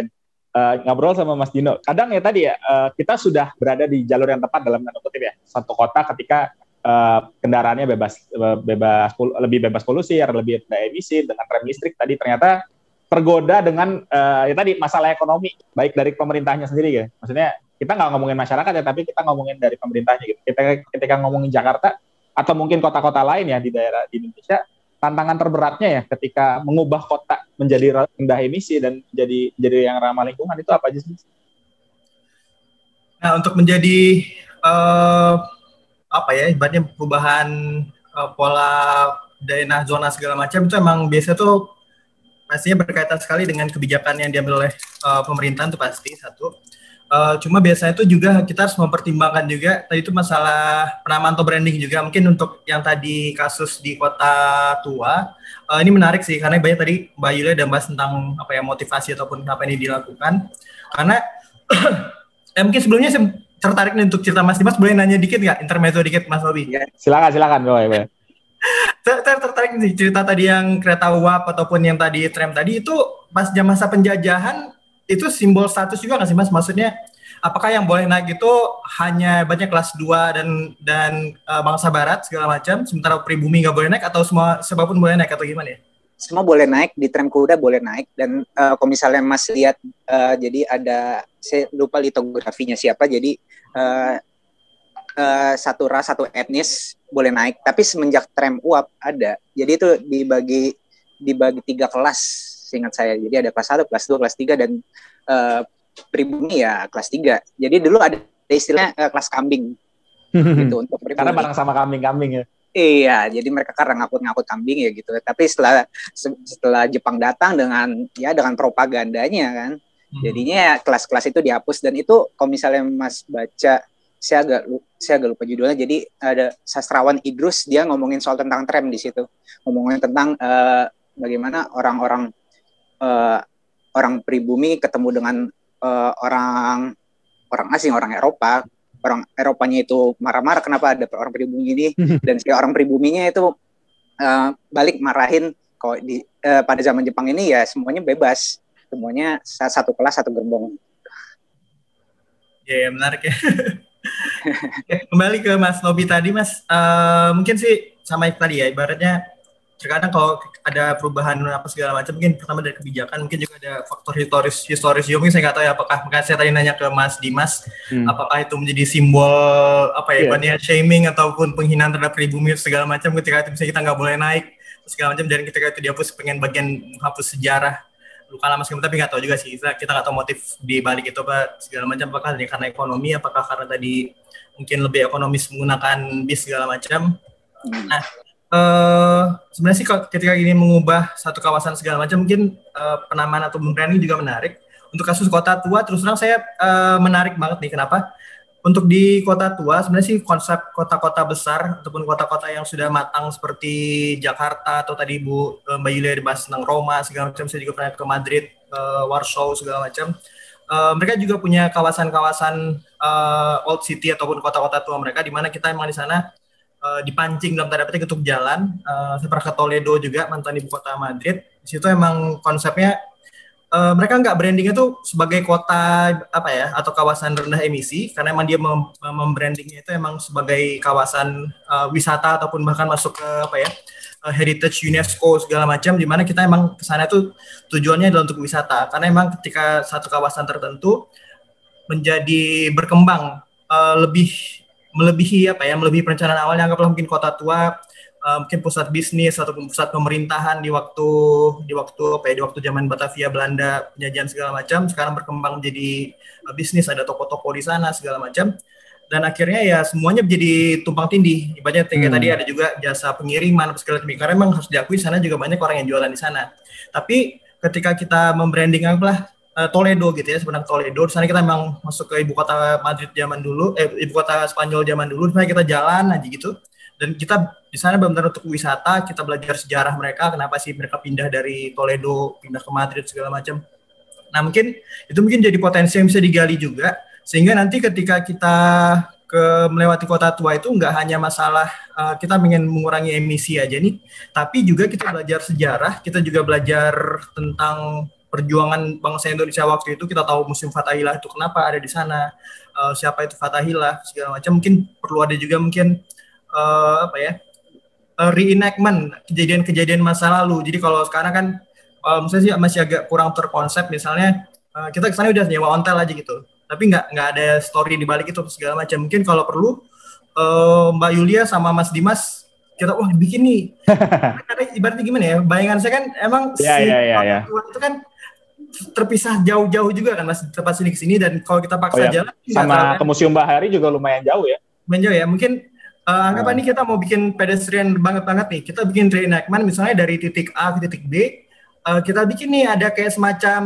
Eh, ngobrol sama Mas Dino. Kadang ya tadi ya, eh, kita sudah berada di jalur yang tepat dalam tanda kutip ya. Satu kota ketika eh, kendaraannya bebas bebas lebih bebas polusi, lebih rendah emisi dengan rem listrik tadi ternyata tergoda dengan eh, ya tadi masalah ekonomi baik dari pemerintahnya sendiri ya. Maksudnya kita nggak ngomongin masyarakat ya, tapi kita ngomongin dari pemerintahnya gitu. Kita ketika ngomongin Jakarta atau mungkin kota-kota lain ya di daerah di Indonesia tantangan terberatnya ya ketika mengubah kota menjadi rendah emisi dan jadi jadi yang ramah lingkungan itu apa aja sih? Nah, untuk menjadi eh, apa ya, ibaratnya perubahan eh, pola daerah zona segala macam itu emang biasa tuh pastinya berkaitan sekali dengan kebijakan yang diambil oleh eh, pemerintahan itu pasti satu. Uh, cuma biasanya itu juga kita harus mempertimbangkan juga tadi itu masalah penamaan atau branding juga mungkin untuk yang tadi kasus di kota tua uh, ini menarik sih karena banyak tadi Mbak Yulia dan bahas tentang apa ya motivasi ataupun apa yang dilakukan karena eh, mungkin sebelumnya saya tertarik nih untuk cerita Mas Dimas boleh nanya dikit nggak intermezzo dikit Mas Robi? Ya, silakan silakan boleh. Saya tertarik nih cerita tadi yang kereta uap ataupun yang tadi tram tadi itu pas jam masa penjajahan itu simbol status juga nggak sih mas? Maksudnya apakah yang boleh naik itu hanya banyak kelas 2 dan dan uh, bangsa barat segala macam, sementara pribumi nggak boleh naik atau semua siapa pun boleh naik atau gimana ya? Semua boleh naik di tram kuda boleh naik dan uh, kalau misalnya mas lihat uh, jadi ada saya lupa litografinya siapa jadi uh, uh, satu ras satu etnis boleh naik tapi semenjak tram uap ada jadi itu dibagi dibagi tiga kelas seingat saya. Jadi ada kelas 1, kelas 2, kelas 3 dan uh, pribumi ya kelas 3. Jadi dulu ada istilahnya uh, kelas kambing. gitu untuk pribumi. Karena bareng sama kambing-kambing ya. Iya, jadi mereka karena ngakut-ngakut kambing ya gitu. Tapi setelah setelah Jepang datang dengan ya dengan propagandanya kan, hmm. jadinya kelas-kelas itu dihapus dan itu kalau misalnya Mas baca saya agak saya agak lupa judulnya. Jadi ada sastrawan Idrus dia ngomongin soal tentang tram di situ, ngomongin tentang uh, bagaimana orang-orang uh, orang pribumi ketemu dengan uh, orang orang asing, orang Eropa, orang Eropanya itu marah-marah kenapa ada orang pribumi ini dan si orang pribuminya itu uh, balik marahin kalau di uh, pada zaman Jepang ini ya semuanya bebas, semuanya satu kelas satu gerbong. Ya, yeah, menarik ya. Kembali ke Mas Nobi tadi, Mas. Uh, mungkin sih sama tadi ya, ibaratnya terkadang kalau ada perubahan apa segala macam mungkin pertama dari kebijakan mungkin juga ada faktor historis historis juga mungkin saya nggak tahu ya apakah mungkin saya tadi nanya ke Mas Dimas hmm. apakah itu menjadi simbol apa ya yeah. shaming ataupun penghinaan terhadap pribumi segala macam ketika itu misalnya kita nggak boleh naik segala macam dan ketika itu dihapus pengen bagian menghapus sejarah luka lama sekali tapi nggak tahu juga sih kita nggak tahu motif di balik itu apa segala macam apakah karena ekonomi apakah karena tadi mungkin lebih ekonomis menggunakan bis segala macam hmm. nah Uh, sebenarnya sih ketika ini mengubah satu kawasan segala macam mungkin uh, penamaan atau branding juga menarik. Untuk kasus kota tua terus terang saya uh, menarik banget nih kenapa? Untuk di kota tua sebenarnya sih konsep kota-kota besar ataupun kota-kota yang sudah matang seperti Jakarta atau tadi Bu Mbak Yulia dibahas tentang Roma segala macam saya juga pernah ke Madrid, uh, Warsaw segala macam. Uh, mereka juga punya kawasan-kawasan uh, old city ataupun kota-kota tua mereka di mana kita emang di sana uh, dipancing dalam tanda petik untuk jalan. Uh, pernah ke Toledo juga mantan ibu kota Madrid. Di situ emang konsepnya uh, mereka nggak brandingnya tuh sebagai kota apa ya atau kawasan rendah emisi karena emang dia mem membrandingnya itu emang sebagai kawasan uh, wisata ataupun bahkan masuk ke apa ya uh, heritage UNESCO segala macam di mana kita emang ke sana tuh tujuannya adalah untuk wisata karena emang ketika satu kawasan tertentu menjadi berkembang uh, lebih melebihi apa ya melebihi perencanaan awalnya anggaplah mungkin kota tua uh, mungkin pusat bisnis atau pusat pemerintahan di waktu di waktu apa ya di waktu zaman Batavia Belanda penjajahan segala macam sekarang berkembang menjadi uh, bisnis ada toko-toko di sana segala macam. Dan akhirnya ya semuanya menjadi tumpang tindih. Ibaratnya hmm. tadi ada juga jasa pengiriman segala macam. Karena memang harus diakui sana juga banyak orang yang jualan di sana. Tapi ketika kita membranding apa uh, Toledo gitu ya sebenarnya Toledo. Di sana kita memang masuk ke ibu kota Madrid zaman dulu eh ibu kota Spanyol zaman dulu di kita jalan aja gitu. Dan kita di sana benar-benar untuk wisata kita belajar sejarah mereka kenapa sih mereka pindah dari Toledo pindah ke Madrid segala macam. Nah mungkin itu mungkin jadi potensi yang bisa digali juga sehingga nanti ketika kita ke melewati kota tua itu nggak hanya masalah uh, kita ingin mengurangi emisi aja nih, tapi juga kita belajar sejarah, kita juga belajar tentang perjuangan bangsa Indonesia waktu itu kita tahu musim Fatahillah itu kenapa ada di sana uh, siapa itu Fatahillah segala macam. Mungkin perlu ada juga mungkin uh, apa ya uh, reenactment kejadian-kejadian masa lalu. Jadi kalau sekarang kan uh, misalnya sih masih agak kurang terkonsep. Misalnya uh, kita ke sana udah nyewa ontel aja gitu. Tapi nggak nggak ada story di balik itu segala macam. Mungkin kalau perlu uh, Mbak Yulia sama Mas Dimas kita wah bikin nih. Karena ibaratnya gimana ya bayangan saya kan emang yeah, si yeah, yeah, yeah. itu kan terpisah jauh-jauh juga kan mas? Tempat sini ke sini dan kalau kita paksa oh, ya. jalan sama ke Museum Bahari juga lumayan jauh ya. Lumayan jauh ya. Mungkin uh, anggap hmm. ini kita mau bikin pedestrian banget banget nih. Kita bikin reenactment misalnya dari titik A ke titik B uh, kita bikin nih ada kayak semacam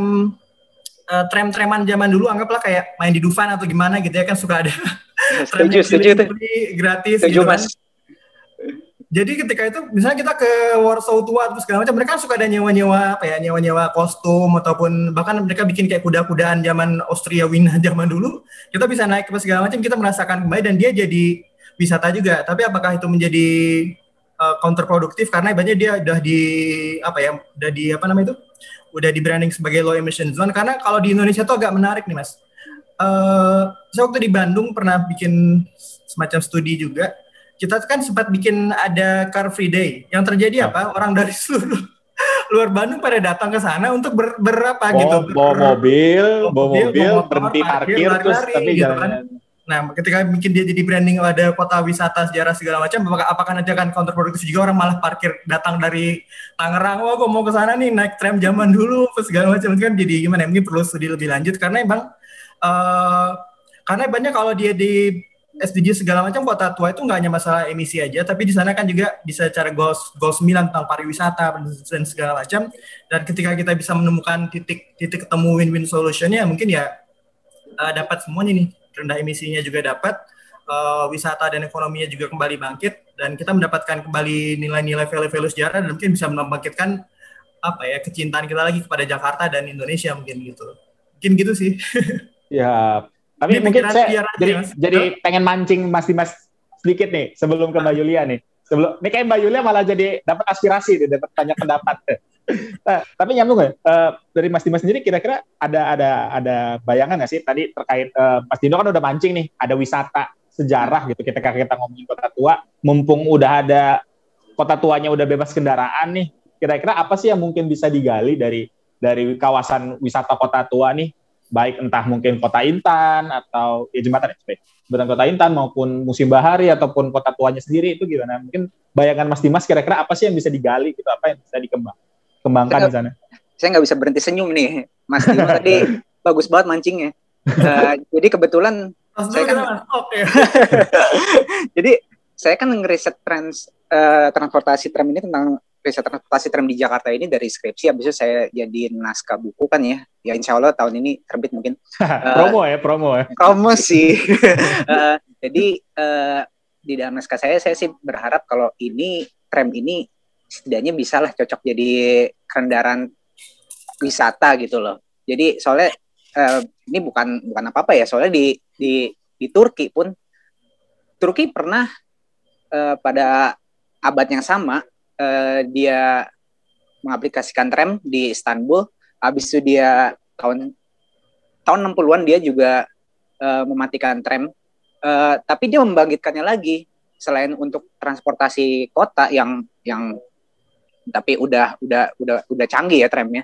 uh, tram-traman zaman dulu. Anggaplah kayak main di Dufan atau gimana gitu ya. Kan suka ada tram setuju yang setuju keliling gratis setuju gitu kan. Jadi ketika itu misalnya kita ke Warsaw tua terus segala macam mereka suka ada nyewa-nyewa apa ya nyewa-nyewa kostum ataupun bahkan mereka bikin kayak kuda-kudaan zaman Austria Wina zaman dulu. Kita bisa naik ke segala macam kita merasakan kembali dan dia jadi wisata juga. Tapi apakah itu menjadi uh, counterproduktif karena ibaratnya dia udah di apa ya udah di apa namanya itu? Udah di branding sebagai low emission zone. Karena kalau di Indonesia tuh agak menarik nih mas. Uh, saya waktu di Bandung pernah bikin semacam studi juga kita kan sempat bikin ada Car Free Day. Yang terjadi apa? Orang dari seluruh luar Bandung pada datang ke sana untuk ber, berapa Bawa, gitu. bawa mobil, bawa mobil, mobil, bawa motor, berhenti parkir, parkir, terus lari-lari tapi gitu jalan. kan. Nah, ketika bikin dia jadi branding ada kota wisata sejarah segala macam, apakah, apakah nanti akan counterproduktif juga orang malah parkir datang dari Tangerang, wah gue mau ke sana nih naik tram zaman dulu, segala macam kan jadi gimana? Mungkin perlu studi lebih lanjut karena emang eh karena banyak kalau dia di SDG segala macam kota tua itu nggak hanya masalah emisi aja, tapi di sana kan juga bisa cara goals goals 9 tentang pariwisata dan segala macam. Dan ketika kita bisa menemukan titik titik ketemu win-win solutionnya, mungkin ya uh, dapat semuanya nih. Rendah emisinya juga dapat, uh, wisata dan ekonominya juga kembali bangkit, dan kita mendapatkan kembali nilai-nilai value-value sejarah dan mungkin bisa membangkitkan apa ya kecintaan kita lagi kepada Jakarta dan Indonesia mungkin gitu. Mungkin gitu sih. Ya, tapi Ini mungkin saya aja, jadi jadi pengen mancing Mas Dimas sedikit nih sebelum ke Mbak Yulia nih. Sebelum ini kayak Mbak Yulia malah jadi dapat aspirasi nih, dapat banyak pendapat. Nah, tapi nyambung nggak? Eh, dari Mas Dimas sendiri kira-kira ada ada ada bayangan nggak sih tadi terkait eh, Mas Dino kan udah mancing nih, ada wisata sejarah gitu. Kita kita ngomongin kota tua, mumpung udah ada kota tuanya udah bebas kendaraan nih. Kira-kira apa sih yang mungkin bisa digali dari dari kawasan wisata kota tua nih? Baik entah mungkin kota Intan atau ya jembatan ya, jembatan kota Intan maupun musim bahari ataupun kota tuanya sendiri itu gimana? Mungkin bayangan Mas Dimas kira-kira apa sih yang bisa digali gitu, apa yang bisa dikembang kembangkan di sana? saya nggak bisa berhenti senyum nih mas Timo tadi bagus banget mancingnya Eh, jadi kebetulan Mas Saya kan- ya. jadi saya kan ngeriset trans eh, transportasi tram ini tentang riset transportasi tram di Jakarta ini dari skripsi habis itu saya jadi naskah buku kan ya. Ya insya Allah tahun ini terbit mungkin. Promo ya, promo ya. promosi Eh, jadi eh, di dalam naskah saya saya sih berharap kalau ini tram ini setidaknya bisa lah cocok jadi kendaraan wisata gitu loh. Jadi soalnya eh, ini bukan bukan apa apa ya soalnya di di di Turki pun Turki pernah eh, pada abad yang sama eh, dia mengaplikasikan tram di Istanbul. Habis itu dia tahun tahun 60-an dia juga eh, mematikan tram Eh, tapi dia membangkitkannya lagi. Selain untuk transportasi kota yang yang tapi udah udah udah udah canggih ya tramnya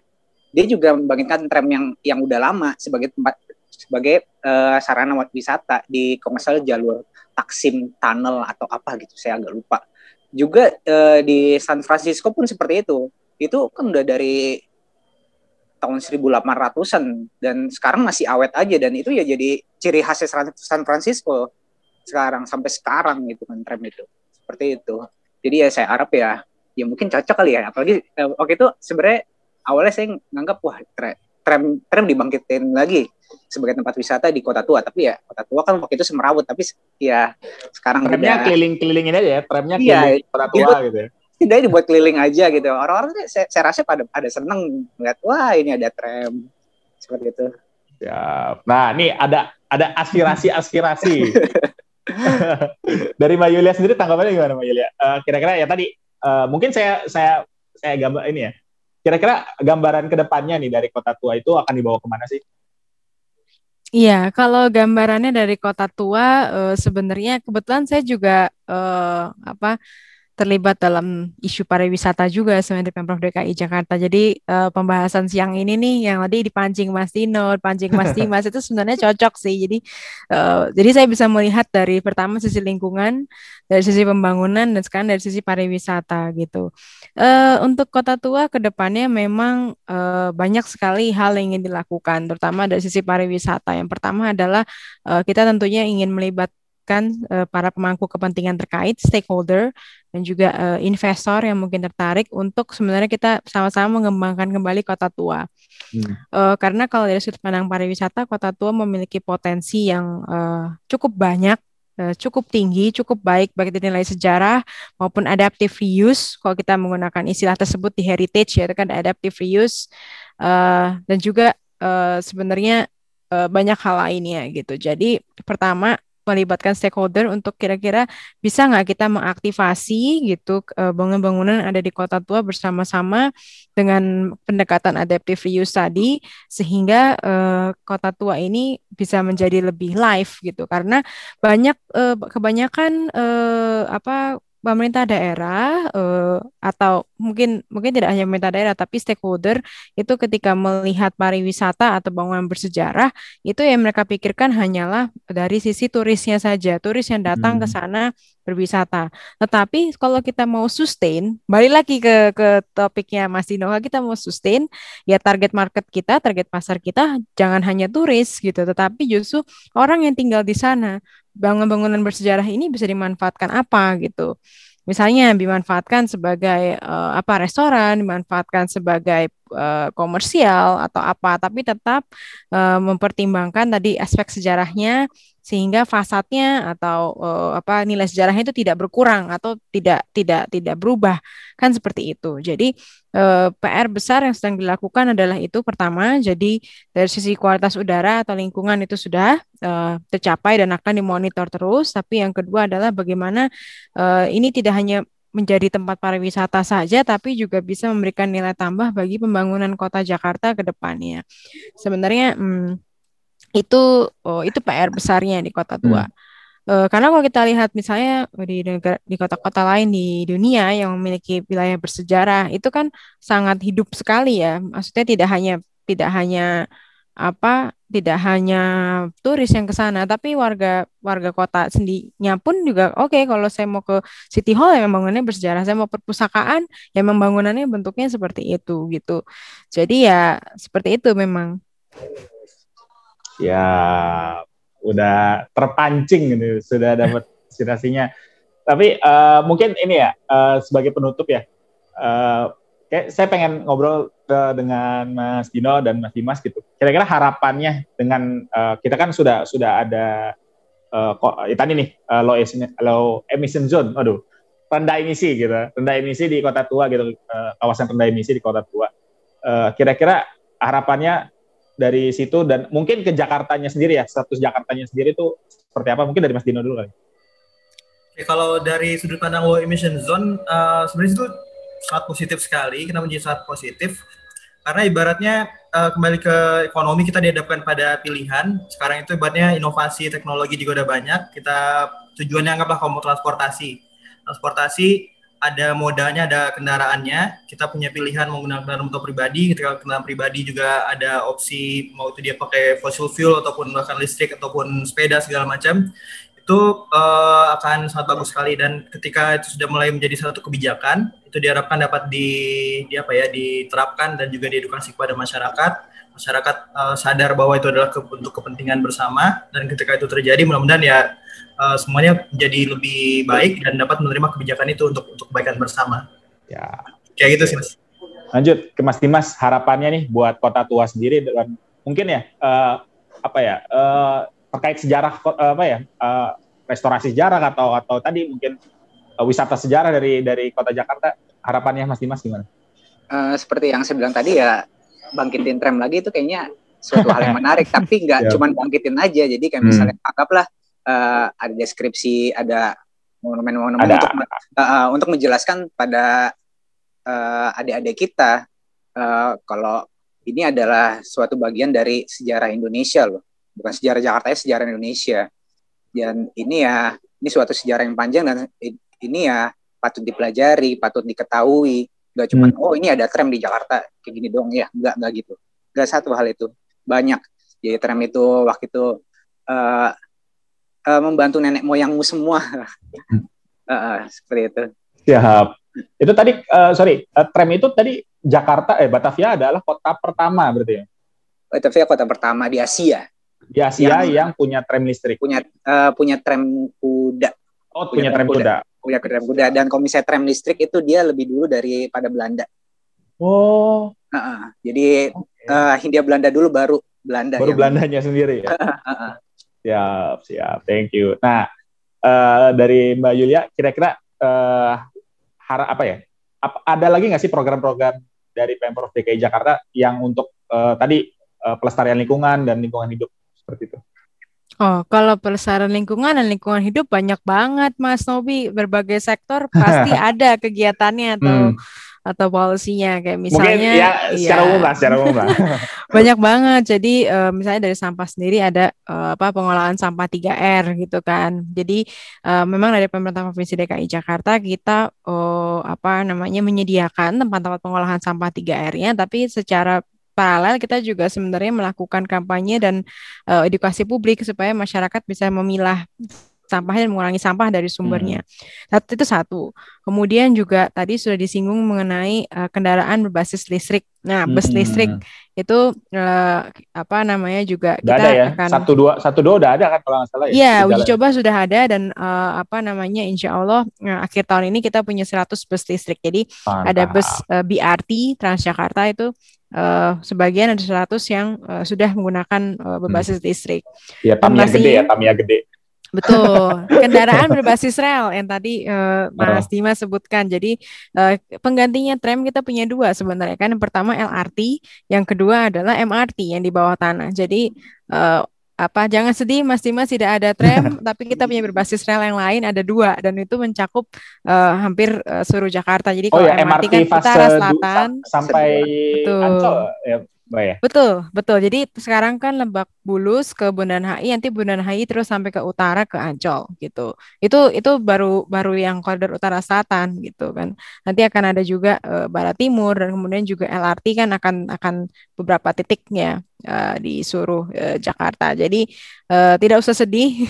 dia juga membangkitkan tram yang yang udah lama sebagai tempat sebagai eh, sarana wisata di salah jalur Taksim Tunnel atau apa gitu. Saya agak lupa juga eh, di San Francisco pun seperti itu. Itu kan udah dari tahun 1800-an dan sekarang masih awet aja dan itu ya jadi ciri khasnya San- Francisco sekarang sampai sekarang gitu kan tram itu. Seperti itu. Jadi ya saya harap ya ya mungkin cocok kali ya. Apalagi eh, waktu itu sebenarnya awalnya saya nganggap wah tra- tram tram dibangkitin lagi sebagai tempat wisata di kota tua tapi ya kota tua kan waktu itu semerawut tapi ya sekarang Tramnya udah keliling-keliling ini aja ya, tramnya Iya, keliling kota tua gitu ya. dia dibuat keliling aja gitu orang-orang saya, saya rasa pada pada seneng ngeliat wah ini ada tram seperti itu Ya. Nah, nih ada ada aspirasi-aspirasi. Dari Mbak Yulia sendiri tanggapannya gimana Mbak Yulia? Eh, kira-kira ya tadi eh, mungkin saya saya saya gambar ini ya. Kira-kira gambaran ke depannya nih dari kota tua itu akan dibawa ke mana sih? Iya, kalau gambarannya dari kota tua, eh, sebenarnya kebetulan saya juga eh, apa terlibat dalam isu pariwisata juga sebenarnya di Pemprov DKI Jakarta. Jadi eh, pembahasan siang ini nih yang tadi dipancing Mas Dino, pancing Mas Dimas itu sebenarnya cocok sih. Jadi eh, jadi saya bisa melihat dari pertama sisi lingkungan, dari sisi pembangunan dan sekarang dari sisi pariwisata gitu. Eh, untuk kota tua ke depannya memang eh, banyak sekali hal yang ingin dilakukan, terutama dari sisi pariwisata. Yang pertama adalah eh, kita tentunya ingin melibat melibatkan uh, para pemangku kepentingan terkait, stakeholder, dan juga uh, investor yang mungkin tertarik untuk sebenarnya kita sama-sama mengembangkan kembali kota tua. Hmm. Uh, karena kalau dari sudut pandang pariwisata, kota tua memiliki potensi yang uh, cukup banyak cukup tinggi, cukup baik baik dari nilai sejarah maupun adaptive reuse. Kalau kita menggunakan istilah tersebut di heritage ya, itu kan adaptive reuse uh, dan juga uh, sebenarnya uh, banyak hal lainnya gitu. Jadi pertama melibatkan stakeholder untuk kira-kira bisa nggak kita mengaktifasi gitu bangunan-bangunan ada di kota tua bersama-sama dengan pendekatan adaptive reuse tadi sehingga uh, kota tua ini bisa menjadi lebih live gitu. Karena banyak uh, kebanyakan uh, apa pemerintah daerah uh, atau mungkin mungkin tidak hanya pemerintah daerah tapi stakeholder itu ketika melihat pariwisata atau bangunan bersejarah itu yang mereka pikirkan hanyalah dari sisi turisnya saja turis yang datang hmm. ke sana berwisata tetapi kalau kita mau sustain balik lagi ke ke topiknya Mas Dino kita mau sustain ya target market kita target pasar kita jangan hanya turis gitu tetapi justru orang yang tinggal di sana bangunan-bangunan bersejarah ini bisa dimanfaatkan apa gitu. Misalnya dimanfaatkan sebagai uh, apa restoran, dimanfaatkan sebagai uh, komersial atau apa, tapi tetap uh, mempertimbangkan tadi aspek sejarahnya sehingga fasadnya atau uh, apa nilai sejarahnya itu tidak berkurang atau tidak tidak tidak berubah kan seperti itu. Jadi uh, PR besar yang sedang dilakukan adalah itu pertama. Jadi dari sisi kualitas udara atau lingkungan itu sudah uh, tercapai dan akan dimonitor terus. Tapi yang kedua adalah bagaimana uh, ini tidak hanya menjadi tempat pariwisata saja, tapi juga bisa memberikan nilai tambah bagi pembangunan kota Jakarta ke depannya. Sebenarnya, hmm, itu oh, itu PR besarnya di kota tua. Hmm. Uh, karena kalau kita lihat misalnya di negara di kota-kota lain di dunia yang memiliki wilayah bersejarah itu kan sangat hidup sekali ya. Maksudnya tidak hanya tidak hanya apa tidak hanya turis yang ke sana tapi warga warga kota sendirinya pun juga oke okay, kalau saya mau ke City Hall yang bangunannya bersejarah saya mau perpustakaan yang bangunannya bentuknya seperti itu gitu jadi ya seperti itu memang ya udah terpancing gitu, sudah dapat inspirasinya. Tapi uh, mungkin ini ya uh, sebagai penutup ya, uh, kayak saya pengen ngobrol uh, dengan Mas Dino dan Mas Dimas gitu. Kira-kira harapannya dengan uh, kita kan sudah sudah ada uh, kok ya tadi nih uh, low, emission, low emission zone, aduh rendah emisi gitu, rendah emisi di kota tua gitu, uh, kawasan rendah emisi di kota tua. Uh, kira-kira harapannya dari situ dan mungkin ke Jakartanya sendiri ya status Jakartanya sendiri itu seperti apa mungkin dari Mas Dino dulu kali. Oke, kalau dari sudut pandang low emission zone uh, sebenarnya itu sangat positif sekali. Kenapa menjadi sangat positif? Karena ibaratnya uh, kembali ke ekonomi kita dihadapkan pada pilihan. Sekarang itu ibaratnya inovasi teknologi juga udah banyak. Kita tujuannya anggaplah kamu transportasi. Transportasi ada modanya, ada kendaraannya. Kita punya pilihan menggunakan kendaraan motor pribadi. Ketika kendaraan pribadi juga ada opsi mau itu dia pakai fossil fuel ataupun bahkan listrik ataupun sepeda segala macam. Itu uh, akan sangat bagus sekali dan ketika itu sudah mulai menjadi satu kebijakan, itu diharapkan dapat di, di apa ya diterapkan dan juga diedukasi kepada masyarakat. Masyarakat uh, sadar bahwa itu adalah ke, untuk kepentingan bersama dan ketika itu terjadi mudah-mudahan ya uh, semuanya menjadi lebih baik dan dapat menerima kebijakan itu untuk untuk kebaikan bersama. Ya. Kayak gitu sih mas. Lanjut ke Mas Dimas, harapannya nih buat kota tua sendiri dan mungkin ya uh, apa ya uh, terkait sejarah uh, apa ya uh, restorasi sejarah atau atau tadi mungkin uh, wisata sejarah dari dari kota Jakarta harapannya Mas Dimas gimana? Uh, seperti yang saya bilang tadi ya bangkitin tram lagi itu kayaknya suatu hal yang menarik tapi nggak yeah. cuma bangkitin aja jadi kayak hmm. misalnya anggaplah uh, ada deskripsi, ada monumen-monumen untuk uh, untuk menjelaskan pada uh, adik-adik kita uh, kalau ini adalah suatu bagian dari sejarah Indonesia loh, bukan sejarah Jakarta ya sejarah Indonesia. Dan ini ya ini suatu sejarah yang panjang dan ini ya patut dipelajari, patut diketahui. Gak cuma hmm. oh ini ada tram di Jakarta kayak gini dong ya, nggak nggak gitu. Gak satu hal itu banyak. Jadi tram itu waktu itu uh, uh, membantu nenek moyangmu semua. uh, uh, seperti itu. Siap. Itu tadi, uh, sorry, uh, tram itu tadi Jakarta, eh Batavia adalah kota pertama berarti ya? Batavia kota pertama di Asia. Di Asia Yang- yang punya tram listrik. punya eh, punya tram kuda Oh, punya punya tram tram kuda. Punya tram kuda dan kalau misalnya tram listrik itu dia lebih dulu daripada Belanda Oh, Heeh. jadi eh, Hindia Belanda dulu baru Belanda baru yang- Belandanya sendiri ya. Heeh. Siap, siap. Thank you. Nah, eh, dari Mbak Yulia, kira-kira eh, har- apa ya? Ap- ada lagi nggak sih program-program dari Pemprov DKI Jakarta yang untuk eh, tadi eh, pelestarian lingkungan dan lingkungan hidup seperti itu? Oh, kalau pelestarian lingkungan dan lingkungan hidup banyak banget, Mas Nobi. Berbagai sektor pasti ada kegiatannya atau Hmm. atau polisinya kayak Mungkin misalnya ya secara umum lah, secara umum lah. banyak banget. Jadi eh, misalnya dari sampah sendiri ada eh, apa pengolahan sampah 3R gitu kan. Jadi eh, memang dari pemerintah Provinsi DKI Jakarta kita oh, apa namanya menyediakan tempat-tempat pengolahan sampah 3R-nya tapi secara paralel kita juga sebenarnya melakukan kampanye dan eh, edukasi publik supaya masyarakat bisa memilah sampahnya dan mengurangi sampah dari sumbernya. Satu itu satu. Kemudian juga tadi sudah disinggung mengenai eh, kendaraan berbasis listrik. Nah, bus Hmm. listrik itu eh, apa namanya juga Udah kita ada ya? akan Satu dua, satu dua udah ada kan kalau nggak salah ya? Iya, uji jalan. coba sudah ada dan eh, apa namanya Insya Allah eh, akhir tahun ini kita punya 100 bus listrik. Jadi ada Mantap. bus eh, BRT Transjakarta itu eh, sebagian ada 100 yang eh, sudah menggunakan eh, berbasis listrik. Ya, Tamiya gede ya, Tamiya gede. Betul, kendaraan berbasis rel yang tadi eh, Mas Dimas sebutkan. Jadi eh, penggantinya tram kita punya dua sebenarnya kan. Yang pertama LRT, yang kedua adalah MRT yang di bawah tanah. Jadi apa jangan sedih Mas Dimas tidak ada tram, tapi kita punya berbasis rel yang lain ada dua dan itu mencakup eh, hampir eh, seluruh Jakarta. Jadi Oh kalau ya, MRT, MRT kan utara selatan. sam- sampai Betul. Ancol ya, Mbak ya? Betul, betul. Jadi sekarang kan Lebak Bulus ke Bundaran HI, nanti Bundaran HI terus sampai ke utara ke Ancol gitu. Itu itu baru baru yang koridor utara selatan gitu kan. Nanti akan ada juga eh, barat timur dan kemudian juga LRT kan akan akan beberapa titiknya eh, di seluruh eh, Jakarta. Jadi eh, tidak usah sedih.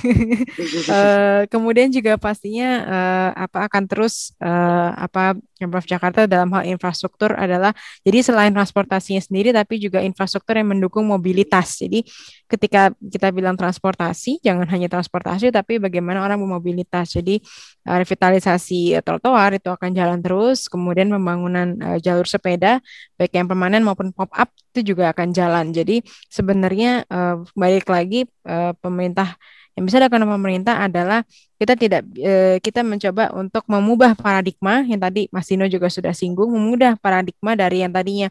Eh, kemudian juga pastinya eh, apa akan terus eh, apa Pemprov Jakarta dalam hal infrastruktur adalah jadi selain transportasinya sendiri, tapi juga infrastruktur yang mendukung mobilitas. Jadi ketika kita bilang transportasi, jangan hanya transportasi, tapi bagaimana orang bermobilitas. Jadi eh, revitalisasi eh, trotoar itu akan jalan terus, kemudian pembangunan eh, jalur sepeda, baik yang permanen maupun pop up itu juga akan jalan. Jadi sebenarnya eh, balik lagi eh, pemerintah yang bisa dilakukan pemerintah adalah kita tidak eh, kita mencoba untuk mengubah paradigma yang tadi Mas Dino juga sudah singgung, mengubah paradigma dari yang tadinya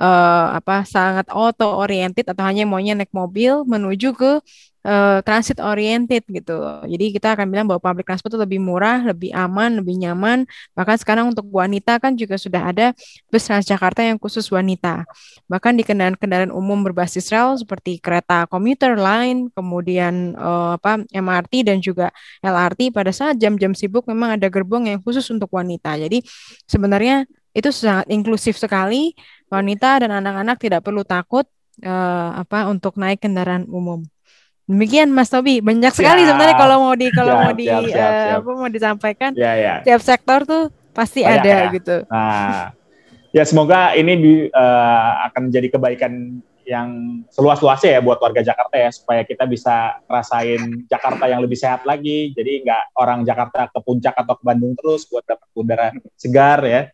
eh, apa sangat auto oriented atau hanya maunya naik mobil menuju ke eh, transit oriented gitu. Jadi kita akan bilang bahwa public transport itu lebih murah, lebih aman, lebih nyaman. Bahkan sekarang untuk wanita kan juga sudah ada bus Transjakarta yang khusus wanita. Bahkan di kendaraan-kendaraan umum berbasis rel seperti kereta komuter line, kemudian eh, apa MRT dan juga LRT pada saat jam-jam sibuk memang ada gerbong yang khusus untuk wanita. Jadi sebenarnya itu sangat inklusif sekali. Wanita dan anak-anak tidak perlu takut eh, apa untuk naik kendaraan umum. Demikian Mas Tobi, banyak sekali Siap. sebenarnya kalau mau di kalau Siap, mau di siap, siap, eh, siap. apa mau disampaikan Ya, ya. tiap sektor tuh pasti Banyak ada ya. gitu. Nah, ya semoga ini di- eh, akan menjadi kebaikan yang seluas-luasnya ya buat warga Jakarta ya supaya kita bisa rasain Jakarta yang lebih sehat lagi. Jadi nggak orang Jakarta ke puncak atau ke Bandung terus buat dapat udara segar ya.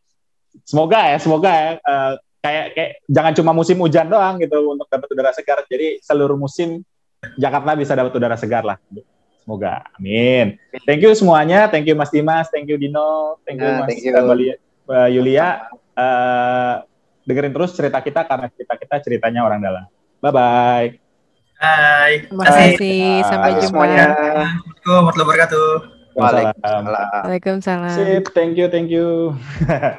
Semoga ya, semoga ya eh, kayak kayak jangan cuma musim hujan doang gitu untuk dapat udara segar. Jadi seluruh musim Jakarta bisa dapat udara segar lah. Semoga. Amin. Thank you semuanya. Thank you Mas Dimas, thank you Dino, thank you Nah, Mas thank you. Lia- Mbak Yulia. Eh, dengerin terus cerita kita karena cerita kita ceritanya orang dalam. Bye bye. Hai. Terima kasih. sampai jumpa. semuanya. Assalamualaikum warahmatullahi wabarakatuh. Waalaikumsalam. Waalaikumsalam. Sip, thank you, thank you.